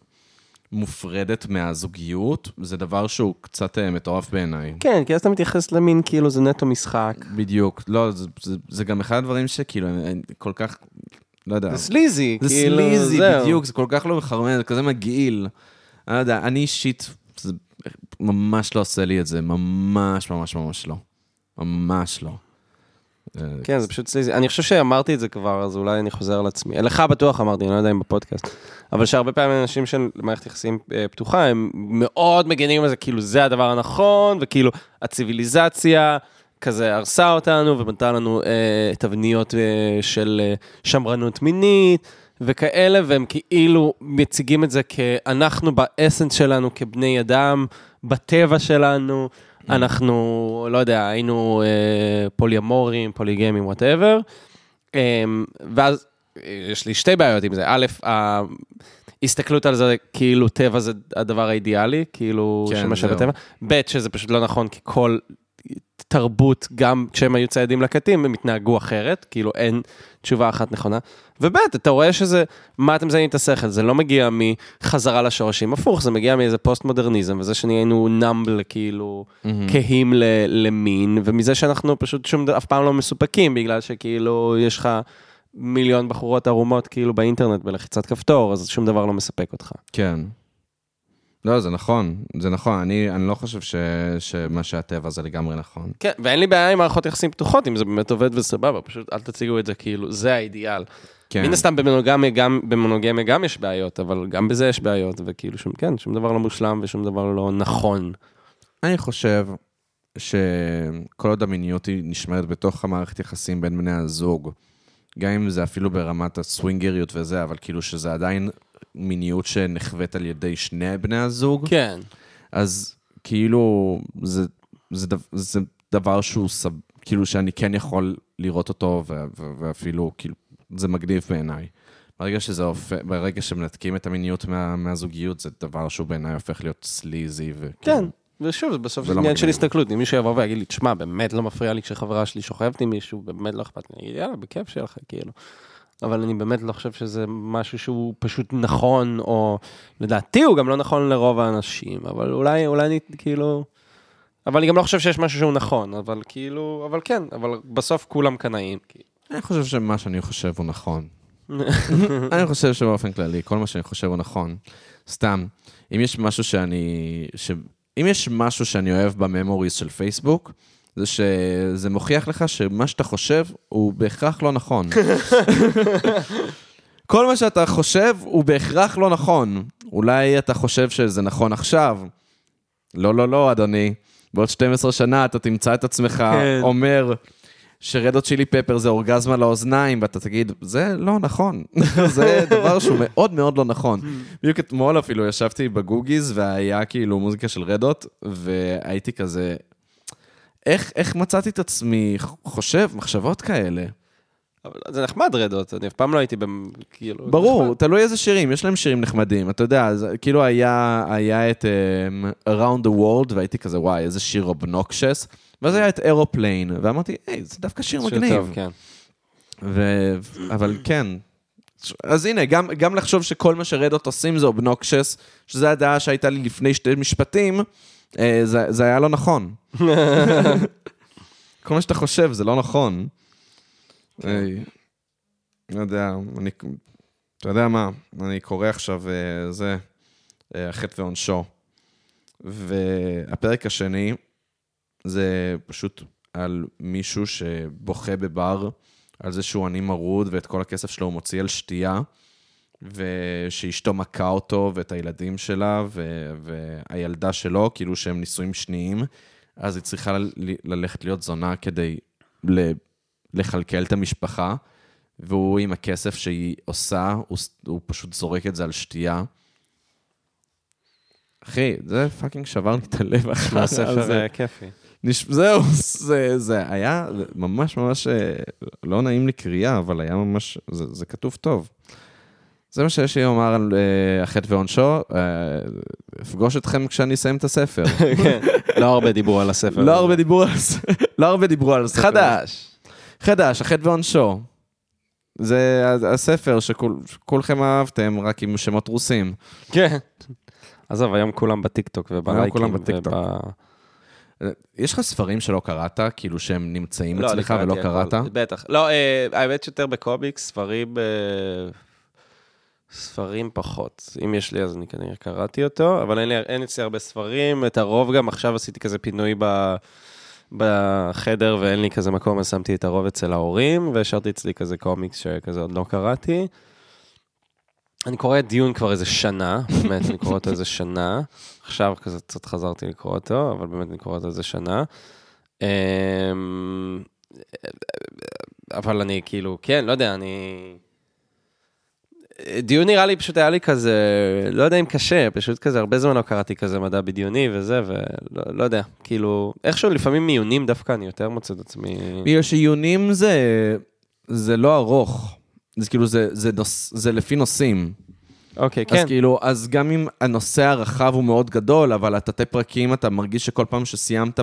מופרדת מהזוגיות, זה דבר שהוא קצת אה, מטורף בעיניי. כן, כי אז אתה מתייחס למין כאילו זה נטו משחק. בדיוק. לא, זה, זה, זה גם אחד הדברים שכאילו, אני, אני כל כך, לא יודע. זה סליזי, זה כאילו, סליזי, זהו. בדיוק, זה כל כך לא מחרמן, זה כזה מגעיל. אני לא יודע, אני אישית, זה ממש לא עושה לי את זה, ממש ממש ממש לא. ממש לא. כן, זה פשוט סליזי. אני חושב שאמרתי את זה כבר, אז אולי אני חוזר על עצמי. לך בטוח אמרתי, אני לא יודע אם בפודקאסט. אבל שהרבה פעמים אנשים של מערכת יחסים אה, פתוחה, הם מאוד מגנים על זה, כאילו זה הדבר הנכון, וכאילו הציוויליזציה כזה הרסה אותנו ובנתה לנו אה, תבניות אה, של אה, שמרנות מינית. וכאלה, והם כאילו מציגים את זה כאנחנו באסנס שלנו כבני אדם, בטבע שלנו, אנחנו, לא יודע, היינו אה, פוליומורים, פוליגמים, whatever. אה, ואז אה, יש לי שתי בעיות עם זה. א', ההסתכלות על זה כאילו טבע זה הדבר האידיאלי, כאילו כן, שמה. שבטבע. ב', שזה פשוט לא נכון, כי כל תרבות, גם כשהם היו ציידים לקטים, הם התנהגו אחרת, כאילו אין תשובה אחת נכונה. וב', אתה רואה שזה, מה אתם מזיינים את השכל? זה לא מגיע מחזרה לשורשים, הפוך, זה מגיע מאיזה פוסט-מודרניזם, וזה שנהיינו numb ל, כאילו, כהים ל- למין, ומזה שאנחנו פשוט שום, ד- אף פעם לא מסופקים, בגלל שכאילו, יש לך מיליון בחורות ערומות, כאילו, באינטרנט בלחיצת כפתור, אז שום דבר לא מספק אותך. כן. לא, זה נכון, זה נכון. אני, אני לא חושב ש, שמה שהטבע זה לגמרי נכון. כן, ואין לי בעיה עם מערכות יחסים פתוחות, אם זה באמת עובד וסבבה, פשוט אל תציגו את זה כאילו, זה האידיאל. כן. מן הסתם במונוגמיה גם, במונוגמיה גם יש בעיות, אבל גם בזה יש בעיות, וכאילו שום, כן, שום דבר לא מושלם ושום דבר לא נכון. אני חושב שכל עוד המיניות היא נשמרת בתוך המערכת יחסים בין בני הזוג, גם אם זה אפילו ברמת הסווינגריות וזה, אבל כאילו שזה עדיין מיניות שנחווית על ידי שני בני הזוג, כן. אז כאילו זה, זה, דו- זה דבר שהוא סב, כאילו שאני כן יכול לראות אותו, ו, ו, ואפילו כאילו זה מגניב בעיניי. ברגע שזה הופך, ברגע שמנתקים את המיניות מה, מהזוגיות, זה דבר שהוא בעיניי הופך להיות סליזי. וכאילו- כן, ושוב, זה בסוף זה לא עניין. של הסתכלות. אם מישהו יבוא ויגיד לי, תשמע, באמת לא מפריע לי כשחברה שלי שוכבת עם מישהו, באמת לא אכפת לי. אני אגיד, יאללה, בכיף שלך, כאילו. אבל אני באמת לא חושב שזה משהו שהוא פשוט נכון, או לדעתי הוא גם לא נכון לרוב האנשים, אבל אולי, אולי אני כאילו... אבל אני גם לא חושב שיש משהו שהוא נכון, אבל כאילו, אבל כן, אבל בסוף כולם קנאים. כאילו. אני חושב שמה שאני חושב הוא נכון. אני חושב שבאופן כללי, כל מה שאני חושב הוא נכון. סתם, אם יש משהו שאני... ש... אם יש משהו שאני אוהב בממוריז של פייסבוק, זה שזה מוכיח לך שמה שאתה חושב הוא בהכרח לא נכון. כל מה שאתה חושב הוא בהכרח לא נכון. אולי אתה חושב שזה נכון עכשיו. לא, לא, לא, אדוני. בעוד 12 שנה אתה תמצא את עצמך כן. אומר שרדות צ'ילי פפר זה אורגזמה לאוזניים, ואתה תגיד, זה לא נכון. זה דבר שהוא מאוד מאוד לא נכון. בדיוק אתמול אפילו ישבתי בגוגיז, והיה כאילו מוזיקה של Red Hot, והייתי כזה, איך, איך מצאתי את עצמי חושב מחשבות כאלה? אבל זה נחמד Red Hot, אני אף פעם לא הייתי במ... כאילו... ברור, נחמד. תלוי איזה שירים, יש להם שירים נחמדים, אתה יודע, זה, כאילו היה, היה את um, Around the World, והייתי כזה, וואי, איזה שיר obnoxious, ואז היה את Aeroplane, ואמרתי, היי, זה דווקא שיר שיר מגניב. טוב, כן. ו... אבל כן. אז הנה, גם, גם לחשוב שכל מה שרדות עושים זה אובנוקשס, שזו הדעה שהייתה לי לפני שתי משפטים, זה, זה היה לא נכון. כל מה שאתה חושב זה לא נכון. היי, לא יודע, אני... אתה יודע מה, אני קורא עכשיו, אה, זה, אה, החטא ועונשו. והפרק השני זה פשוט על מישהו שבוכה בבר, על זה שהוא עני מרוד ואת כל הכסף שלו הוא מוציא על שתייה, ושאשתו מכה אותו ואת הילדים שלה ו- והילדה שלו, כאילו שהם נישואים שניים, אז היא צריכה ל- ללכת להיות זונה כדי ל- לכלכל את המשפחה, והוא עם הכסף שהיא עושה, הוא, הוא פשוט זורק את זה על שתייה. אחי, זה fucking שבר לי את הלב אחרי מהספר זה. אה, כיפי. נש... זהו, זה, זה היה ממש ממש אה, לא נעים לקריאה, אבל היה ממש, זה, זה כתוב טוב. זה מה שיש לי לומר על אה, החטא ועונשו. אה, אפגוש אתכם כשאני אסיים את הספר. כן, לא הרבה דיברו על הספר. לא הרבה דיברו על זה. לא הרבה דיברו על הספר. חדש. חדש, החטא ועונשו. זה הספר שכולכם אהבתם, רק עם שמות רוסים. כן. עזוב, היום כולם בטיקטוק ובלייקים. וב- יש לך ספרים שלא קראת, כאילו שהם נמצאים לא, אצלך ולא קראת? בטח. לא, אה, האמת שיותר בקומיקס, ספרים... ספרים פחות. אם יש לי, אז אני כנראה קראתי אותו, אבל אין, לי, אין אצלי הרבה ספרים. את הרוב גם עכשיו עשיתי כזה פינוי ב, בחדר, ואין לי כזה מקום, אז שמתי את הרוב אצל ההורים, והשארתי אצלי כזה קומיקס שכזה עוד לא קראתי. אני קורא את דיון כבר איזה שנה, באמת, אני קורא אותו איזה שנה. עכשיו כזה קצת חזרתי לקרוא אותו, אבל באמת אני קורא אותו איזה שנה. אמ, אבל אני כאילו, כן, לא יודע, אני... דיון נראה לי, פשוט היה לי כזה, לא יודע אם קשה, פשוט כזה, הרבה זמן לא קראתי כזה מדע בדיוני וזה, ולא לא יודע, כאילו, איכשהו לפעמים מיונים דווקא אני יותר מוצא את עצמי... בגלל שעיונים זה, זה לא ארוך. זה כאילו, זה, זה, נוס, זה לפי נושאים. אוקיי, אז כן. כאילו, אז גם אם הנושא הרחב הוא מאוד גדול, אבל התתי פרקים, אתה מרגיש שכל פעם שסיימת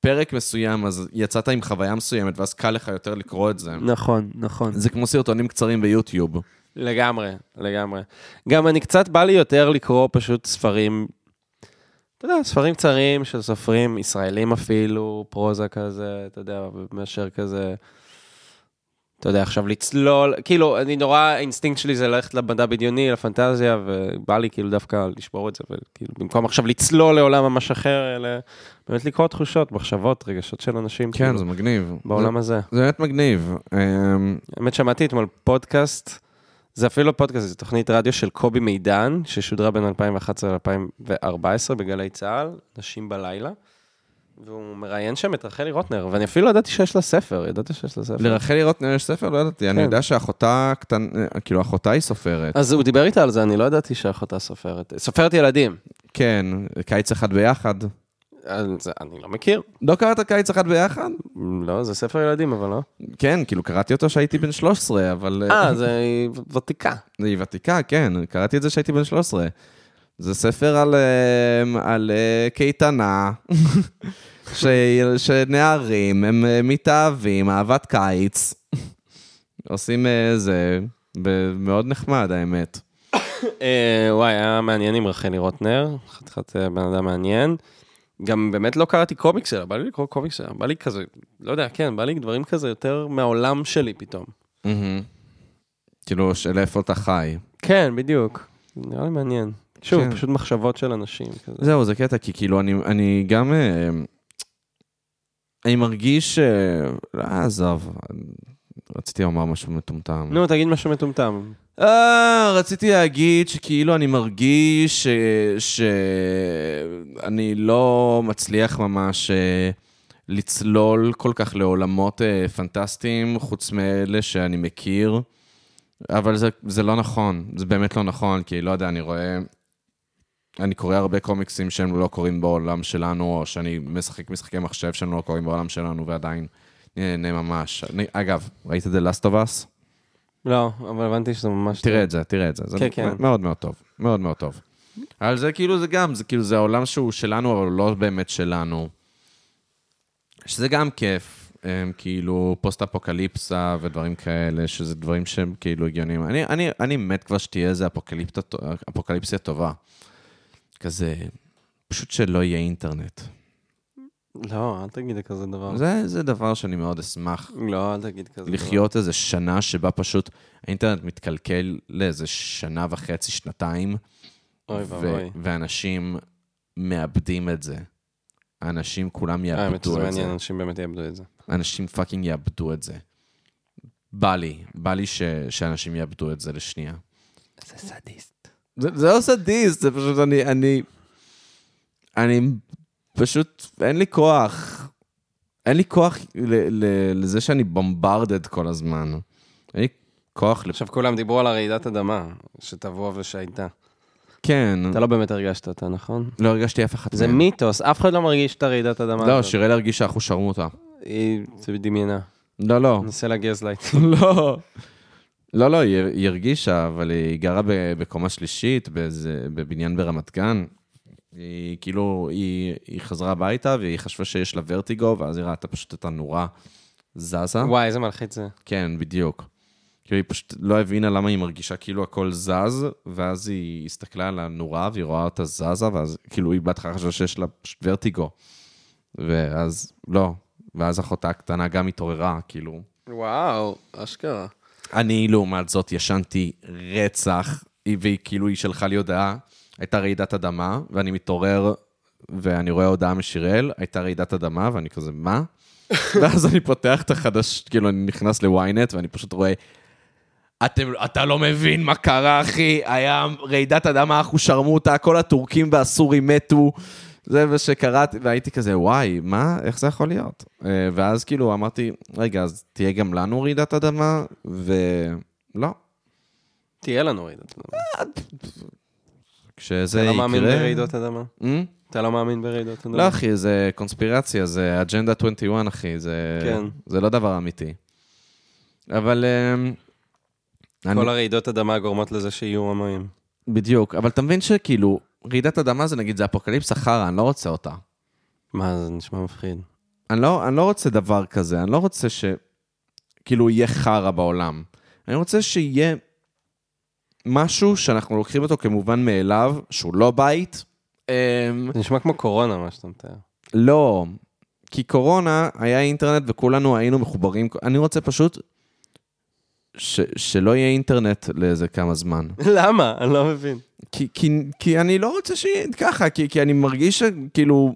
פרק מסוים, אז יצאת עם חוויה מסוימת, ואז קל לך יותר לקרוא את זה. נכון, נכון. זה כמו סרטונים קצרים ביוטיוב. לגמרי, לגמרי. גם אני קצת בא לי יותר לקרוא פשוט ספרים, אתה יודע, ספרים קצרים של סופרים ישראלים אפילו, פרוזה כזה, אתה יודע, מאשר כזה, אתה יודע, עכשיו לצלול, כאילו, אני נורא, האינסטינקט שלי זה ללכת למדע בדיוני, לפנטזיה, ובא לי כאילו דווקא לשבור את זה, וכאילו, במקום עכשיו לצלול לעולם ממש אחר, אלא באמת לקרוא תחושות, מחשבות, רגשות של אנשים, כן, כאילו, זה מגניב. בעולם הזה. זה, זה באמת מגניב. אמ, האמת, שמעתי אתמול פודקאסט, זה אפילו לא פודקאסט, זו תוכנית רדיו של קובי מידן, ששודרה בין 2011 ל-2014 בגלי צה"ל, נשים בלילה. והוא מראיין שם את רחלי רוטנר, ואני אפילו לא ידעתי שיש לה ספר, ידעת שיש לה ספר. לרחלי רוטנר יש ספר? לא ידעתי. אני כן. יודע שאחותה קטן... כאילו, אחותה היא סופרת. אז הוא דיבר איתה על זה, אני לא ידעתי שאחותה סופרת. סופרת ילדים. כן, קיץ אחד ביחד. אני לא מכיר. לא קראת קיץ אחד ביחד? לא, זה ספר ילדים, אבל לא. כן, כאילו, קראתי אותו כשהייתי בן 13, אבל... אה, זה ותיקה. היא ותיקה, כן, קראתי את זה כשהייתי בן 13. זה ספר על, אמ, על אה, קייטנה, ש, שנערים, הם אה, מתאהבים, אהבת קיץ. עושים אה, זה, מאוד נחמד, האמת. אה, וואי, היה מעניין עם רחלי רוטנר, חתיכת אה, בן אדם מעניין. גם באמת לא קראתי קומיקס שלה, בא לי לקרוא קומיקס שלה, בא לי כזה, לא יודע, כן, בא לי דברים כזה יותר מהעולם שלי פתאום. כאילו, של איפה אתה חי. כן, בדיוק. נראה לי מעניין. שוב, כן. פשוט מחשבות של אנשים כזה. זהו, זה קטע, כי כאילו, אני, אני גם... אה, אני מרגיש... לא, עזוב, רציתי לומר משהו מטומטם. נו, תגיד משהו מטומטם. אה, רציתי להגיד שכאילו אני מרגיש שאני לא מצליח ממש אה, לצלול כל כך לעולמות אה, פנטסטיים, חוץ מאלה שאני מכיר, אבל זה, זה לא נכון, זה באמת לא נכון, כי לא יודע, אני רואה... אני קורא הרבה קומיקסים שהם לא קורים בעולם שלנו, או שאני משחק משחקי מחשב שהם לא קורים בעולם שלנו, ועדיין נהנה ממש. אני, אגב, ראית The Last of Us? לא, אבל הבנתי שזה ממש... תראה את זה, תראה את זה. זה כן, כן. מאוד מאוד טוב, מאוד מאוד טוב. אבל זה כאילו, זה גם, זה כאילו, זה העולם שהוא שלנו, אבל לא באמת שלנו. שזה גם כיף, הם כאילו פוסט-אפוקליפסה ודברים כאלה, שזה דברים שהם כאילו הגיוניים. אני, אני, אני מת כבר שתהיה איזה אפוקליפסיה טובה. כזה, פשוט שלא יהיה אינטרנט. לא, אל תגיד כזה דבר. זה, זה דבר שאני מאוד אשמח לא, אל תגיד כזה דבר. לחיות איזה שנה שבה פשוט האינטרנט מתקלקל לאיזה שנה וחצי, שנתיים, אוי ואבוי. ואנשים מאבדים את זה. האנשים כולם אה, האמת שזה יאבדו את מעניין, זה. אנשים באמת יאבדו את זה. אנשים fucking יאבדו את זה. בא לי, בא לי ש- שאנשים יאבדו את זה לשנייה. זה סדיסט. זה, זה לא סדיסט, זה פשוט אני, אני, אני פשוט, אין לי כוח. אין לי כוח ל, ל, לזה שאני בומברדד כל הזמן. אין לי כוח. עכשיו כולם דיברו על הרעידת אדמה, שתבוא ושהייתה. כן, אתה לא באמת הרגשת אותה, נכון? לא הרגשתי אף אחת זה מהם. מיתוס, אף אחד לא מרגיש את הרעידת אדמה לא. שיראל הרגיש שאנחנו שרמוטה. היא- זה בדמיינה. לא, לא. ננסה ל gaslight. לא. לא, לא, היא היא הרגישה, אבל היא גרה בקומה שלישית, באיזה, בבניין ברמת גן. היא כאילו, היא, היא חזרה הביתה והיא חשבה שיש לה ורטיגו, ואז היא ראתה פשוט את הנורה זזה. וואי, איזה מלחיץ זה. כן, בדיוק. כאילו, היא פשוט לא הבינה למה היא מרגישה כאילו הכל זז, ואז היא הסתכלה על הנורה והיא רואה אותה זזה, ואז כאילו היא בהתחלה חשבה שיש לה פשוט ורטיגו. ואז, לא. ואז אחותה הקטנה גם התעוררה, כאילו. וואו, אשכרה. אני, לעומת זאת, ישנתי רצח, והיא כאילו, היא שלחה לי הודעה, הייתה רעידת אדמה, ואני מתעורר, ואני רואה הודעה משיראל, הייתה רעידת אדמה, ואני כזה, מה? ואז אני פותח את החדש, כאילו, אני נכנס ל-ynet, ואני פשוט רואה, אתם, אתה לא מבין מה קרה, אחי, היה רעידת אדמה, אנחנו שרמוטה, כל הטורקים והסורים מתו. זה מה שקראתי, והייתי כזה, וואי, מה, איך זה יכול להיות? אה, ואז כאילו אמרתי, רגע, אז תהיה גם לנו רעידת אדמה? ולא. תהיה לנו רעידות אדמה. כשזה אתה יקרה... לא מאמין ברעידות אדמה? Hmm? אתה לא מאמין ברעידות אדמה? לא, אחי, זה קונספירציה, זה אג'נדה 21, אחי, זה, כן. זה לא דבר אמיתי. אבל... אני, כל הרעידות אדמה גורמות לזה שיהיו המים. בדיוק, אבל אתה מבין שכאילו, רעידת אדמה זה נגיד, זה אפוקליפסה חרא, אני לא רוצה אותה. מה, זה נשמע מפחיד. אני לא, אני לא רוצה דבר כזה, אני לא רוצה ש... כאילו יהיה חרא בעולם. אני רוצה שיהיה משהו שאנחנו לוקחים אותו כמובן מאליו, שהוא לא בית. אמ, זה נשמע כמו קורונה, מה שאתה מתאר. לא, כי קורונה היה אינטרנט וכולנו היינו מחוברים. אני רוצה פשוט ש, שלא יהיה אינטרנט לאיזה כמה זמן. למה? אני לא מבין. כי, כי, כי אני לא רוצה שיהיה ככה, כי, כי אני מרגיש שכאילו...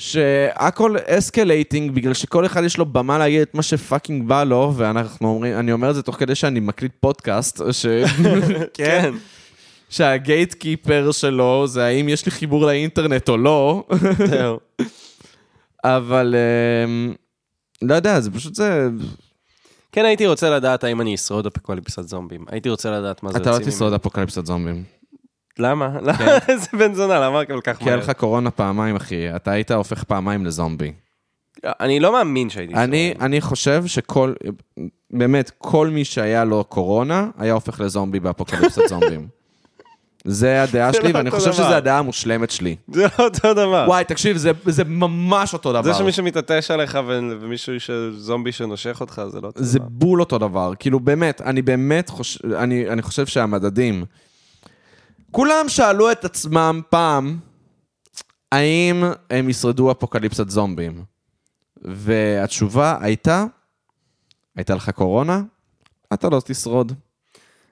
שהכל escalating, בגלל שכל אחד יש לו במה להגיד את מה ש fucking בא לו, ואנחנו אומרים, אני אומר את זה תוך כדי שאני מקליט פודקאסט, ש... כן. שה gatekeeper שלו זה האם יש לי חיבור לאינטרנט או לא. אבל אמ, לא יודע, זה פשוט זה... כן, הייתי רוצה לדעת האם אני אשרוד אפוקליפסת זומבים. הייתי רוצה לדעת מה זה אתה לא תשרוד אפוקליפסת זומבים. למה? למה? איזה בן זונה, למה כל כך כי היה מהר? לך קורונה פעמיים, אחי. אתה היית הופך פעמיים לזומבי. אני לא מאמין שהייתי שורד. אני, אני חושב שכל, באמת, כל מי שהיה לו קורונה, היה הופך לזומבי באפוקליפסת זומבים. זה הדעה זה שלי, לא ואני חושב. שזו הדעה המושלמת שלי. זה לא אותו דבר. וואי, תקשיב, זה, זה ממש אותו דבר. זה שמישהו מתעטש עליך ומישהו שזומבי שנושך אותך, זה לא אותו זה דבר. בול אותו דבר. כאילו, באמת, אני באמת חושב, אני, אני חושב שהמדדים... כולם שאלו את עצמם פעם, האם הם ישרדו אפוקליפסת זומבים? והתשובה הייתה, הייתה לך קורונה? אתה לא תשרוד.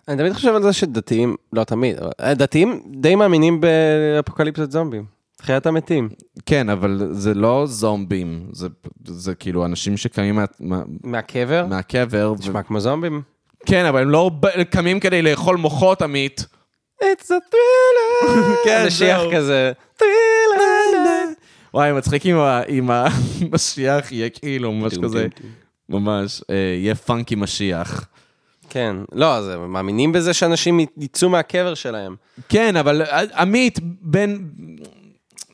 אני תמיד חושב על זה שדתיים, לא תמיד, אבל אה, דתיים די מאמינים באפוקליפסת זומבים. תחיית המתים. כן, אבל זה לא זומבים, זה, זה כאילו אנשים שקמים מה, מה, מהקבר? מהקבר. ו... נשמע כמו זומבים. כן, אבל הם לא קמים כדי לאכול מוחות, עמית. It's a thriller. כן, משיח זהו. כזה. thriller. וואי, מצחיק עם המשיח, יהיה כאילו ממש כזה. ממש, אה, יהיה פאנקי משיח. כן, לא, אז הם מאמינים בזה שאנשים יצאו מהקבר שלהם. כן, אבל אה, עמית, בן...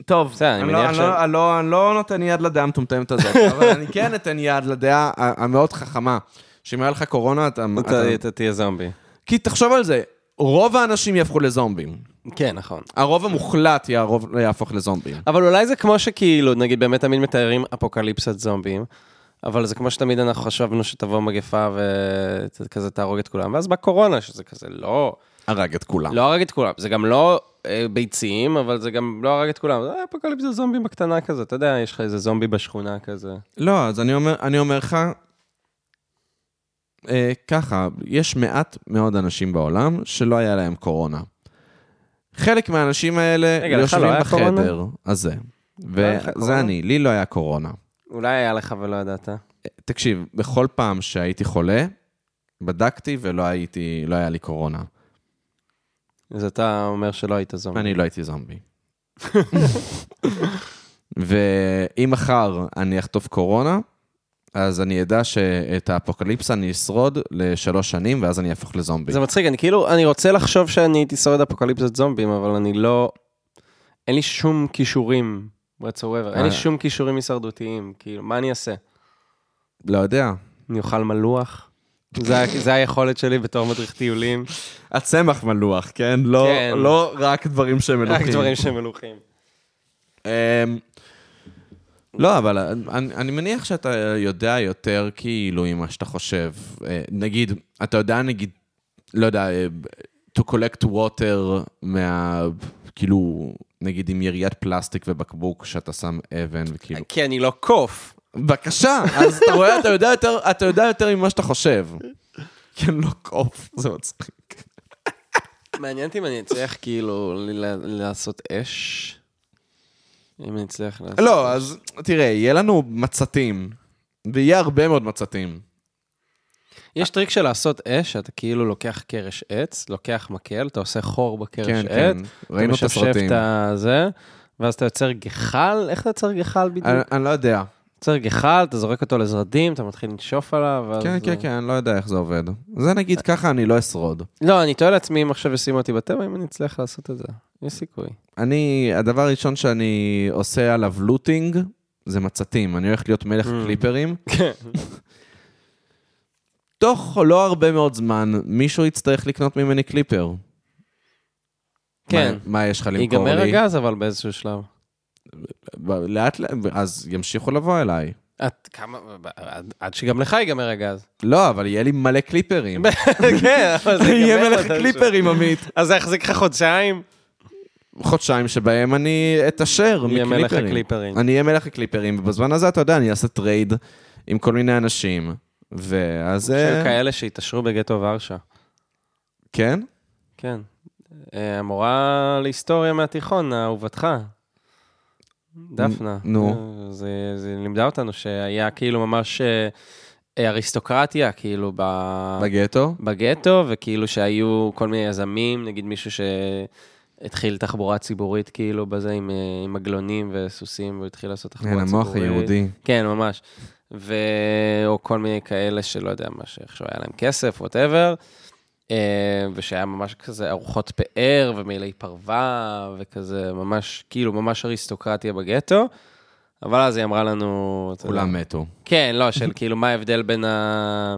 טוב, בסדר, אני אני לא- מניח אני ש- לא- אני לא- אני לא נותן יד לדעה המטומטמת הזאת, אבל אני כן אתן יד לדעה המאוד חכמה, שאם היה לך קורונה, אתה אתה תהיה זומבי. כי תחשוב על זה, רוב האנשים יהפכו לזומבים. כן, נכון. הרוב המוחלט יהפוך לזומבים. אבל אולי זה כמו שכאילו, נגיד באמת תמיד מתארים אפוקליפסת זומבים, אבל זה כמו שתמיד אנחנו חשבנו שתבוא מגפה וכזה תהרוג את כולם, ואז בא קורונה, שזה כזה לא, הרג את כולם. לא הרג את כולם, זה גם לא אה, ביצים, אבל זה גם לא הרג את כולם, זה אפוקליפסת זומבים בקטנה כזה, אתה יודע, יש לך איזה זומבי בשכונה כזה. לא, אז אני אומר, אני אומר לך, אה, ככה, יש מעט מאוד אנשים בעולם שלא היה להם קורונה. חלק מהאנשים האלה רגע, לך יושבים לא היה קורונה? בחדר הזה. וזה אני, לי לא היה קורונה. אולי היה לך ולא ידעת. תקשיב, בכל פעם שהייתי חולה, בדקתי ולא הייתי, לא היה לי קורונה. אז אתה אומר שלא היית זומבי. אני לא הייתי זומבי. ואם מחר אני אחטוף קורונה, אז אני אדע שאת האפוקליפסה אני אשרוד לשלוש שנים, ואז אני אהפוך לזומבי. זה מצחיק, אני כאילו, אני רוצה לחשוב שאני הייתי שורד אפוקליפסת זומבים, אבל אני לא... אין לי שום כישורים whatsoever, אין לי אה. שום כישורים הישרדותיים, כאילו, מה אני אעשה? לא יודע. אני אוכל מלוח? זה זה היכולת שלי בתור מדריך טיולים. הצמח מלוח, כן? לא, כן. לא רק דברים שהם רק מלוכים. דברים שהם מלוכים. לא, אבל אני, אני מניח שאתה יודע יותר כאילו ממה שאתה חושב. אה, נגיד, אתה יודע, נגיד, לא יודע, אה, to collect water מה... כאילו, נגיד עם יריית פלסטיק ובקבוק שאתה שם אבן וכאילו... כי אני לא קוף. בבקשה, אז אתה רואה, אתה יודע יותר, אתה יודע יותר ממה שאתה חושב. כן, לא קוף, זה מצחיק. מעניין אותי אם אני אצליח כאילו ל- לעשות אש. אם אני אצליח לעשות... לא, אז תראה, יהיה לנו מצתים, ויהיה הרבה מאוד מצתים. יש טריק של לעשות אש, שאתה כאילו לוקח קרש עץ, לוקח מקל, אתה עושה חור בקרש כן, עץ, כן, ראינו את אתה משפשף הסרטים. את הזה, ואז אתה יוצר גחל, איך אתה יוצר גחל בדיוק? אני אני לא יודע. יוצר גחל, אתה זורק אותו לזרדים, אתה מתחיל לנשוף עליו, ואז... כן, כן, כן, אני לא יודע איך זה עובד. זה נגיד ככה, אני לא אשרוד. לא, אני תוהה לעצמי אם עכשיו ישימו אותי בטבע, אם אני אצליח לעשות את זה. יש סיכוי. אני, הדבר הראשון שאני עושה עליו looting, זה מצתים. אני הולך להיות מלך Mm. קליפרים. כן. תוך לא הרבה מאוד זמן, מישהו יצטרך לקנות ממני קליפר. כן. מה, מה יש לך למכור לי? ייגמר הגז, אבל באיזשהו שלב. לאט לאט, אז ימשיכו לבוא אליי. את כמה... עד- עד שגם לך ייגמר הגז. לא, אבל יהיה לי מלא קליפרים. כן, אבל זה יהיה ייגמר מלך מתישהו. קליפרים, עמית. אז זה יחזיק לך חודשיים? חודשיים שבהם אני אתעשר אהיה מלך הקליפרים. הקליפרים. אני אהיה מלך הקליפרים, ובזמן הזה, אתה יודע, אני אעשה trade עם כל מיני אנשים, ואז... של אה, כאלה שהתעשרו בגטו ורשה. כן? כן. אה, המורה להיסטוריה מהתיכון, אהובתך. דפנה. נו. אה, זה, זה לימדה אותנו שהיה כאילו ממש אה, אריסטוקרטיה, כאילו ב... בגטו? בגטו, וכאילו שהיו כל מיני יזמים, נגיד מישהו שהתחיל תחבורה ציבורית כאילו בזה עם, אה, עם עגלונים וסוסים, והוא התחיל לעשות תחבורה כן, ציבורית. המוח היהודי. כן, ממש. ו... או כל מיני כאלה שלא יודע מה, שאיכשהו היה להם כסף, ווטאבר. ושהיה ממש כזה ארוחות פאר ומעילי פרווה, וכזה ממש, כאילו ממש אריסטוקרטיה בגטו. אבל אז היא אמרה לנו... כולם מתו. כן, לא, של כאילו מה ההבדל בין ה...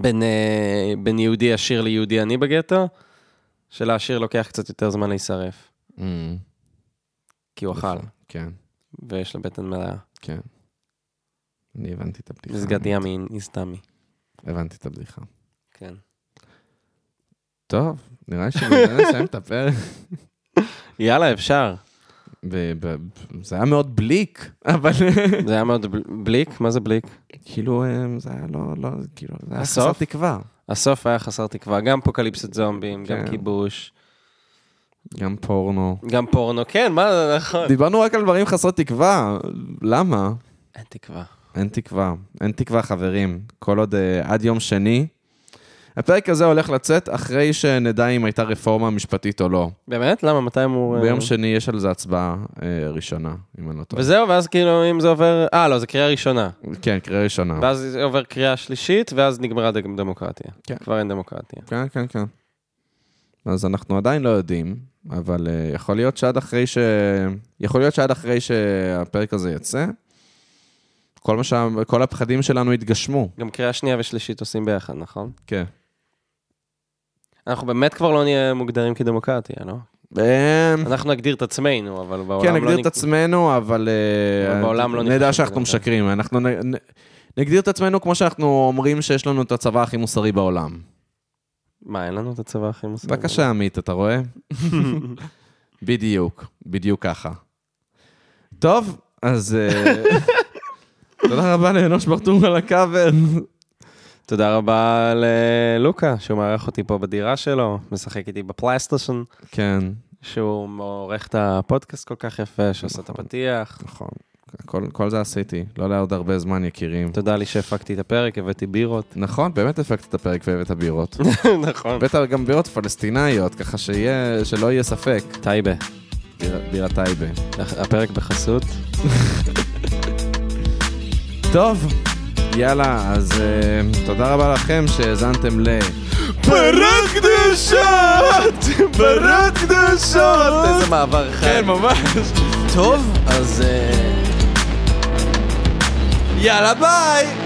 בין, אה, בין יהודי עשיר ליהודי עני בגטו? שלעשיר לוקח קצת יותר זמן להישרף, Mm, כי הוא אכל, כן, ויש לו בטן מלאה. כן. אני הבנתי את הבדיחה. מסגד ימין, איסטמי. הבנתי את הבדיחה. כן. טוב, נראה לי שבזה נסיים את הפרק. יאללה, אפשר. זה היה מאוד בליק, אבל זה היה מאוד בל- בליק? מה זה בליק? כאילו, אה, זה היה לא, לא, כאילו, זה היה? חסר תקווה. הסוף היה חסר תקווה, גם אפוקליפסת זומבים, גם כן. כיבוש, גם פורנו. גם פורנו, כן, מה נכון. דיברנו רק על דברים חסרי תקווה, למה? אין תקווה. אין תקווה, אין תקווה חברים. כל עוד אה, עד יום שני. הפרק הזה הולך לצאת אחרי שנדע אם הייתה רפורמה משפטית או לא. באמת? למה? מתי אמור... ביום אה, שני יש על זה הצבעה אה, ראשונה, אם אני לא טועה. וזהו, ואז כאילו, אם זה עובר... אה, לא, זה קריאה ראשונה. כן, קריאה ראשונה. ואז זה עובר קריאה שלישית, ואז נגמרה דמוקרטיה. כן. כבר אין דמוקרטיה. כן, כן, כן. אז אנחנו עדיין לא יודעים, אבל uh, יכול להיות שעד אחרי ש... יכול להיות שעד אחרי שהפרק הזה יצא, כל, מה שה... כל הפחדים שלנו יתגשמו. גם קריאה שנייה ושלישית עושים ביחד, נכון? כן. אנחנו באמת כבר לא נהיה מוגדרים כדמוקרטיה, לא? אמ, אנחנו נגדיר את עצמנו, אבל בעולם כן, לא... נגדיר את עצמנו, אבל... אה, בעולם לא נדע שאנחנו. משקרים. אנחנו נגדיר את עצמנו כמו שאנחנו אומרים שיש לנו את הצבא הכי מוסרי בעולם. מה, אין לנו את הצבא הכי מוסרי? בבקשה, עמית, אתה רואה? בדיוק, בדיוק ככה. טוב, אז אה, תודה רבה לאנוש ברטור על הקאבר. תודה רבה ללוקה, שהוא מארח אותי פה בדירה שלו, משחק איתי בפלייסטיישן, כן, שהוא עורך את הפודקאסט כל כך יפה, שעושה את נכון. הפתיח. נכון. כל, כל זה עשיתי, לא לעוד הרבה זמן, יקירים. תודה לי שהפקתי את הפרק, הבאתי בירות. נכון, באמת הפקת את הפרק והבאת בירות. נכון. הבאת גם בירות פלסטינאיות, ככה שיהיה, שלא יהיה ספק. טייבה, ביר- בירת טייבה. הפרק בחסות. טוב, יאללה, אז uh, תודה רבה לכם שהאזנתם ל... פרות קדושות! פרות קדושות! איזה מעבר חד. כן, ממש. טוב, אז... אה, יאללה, ביי!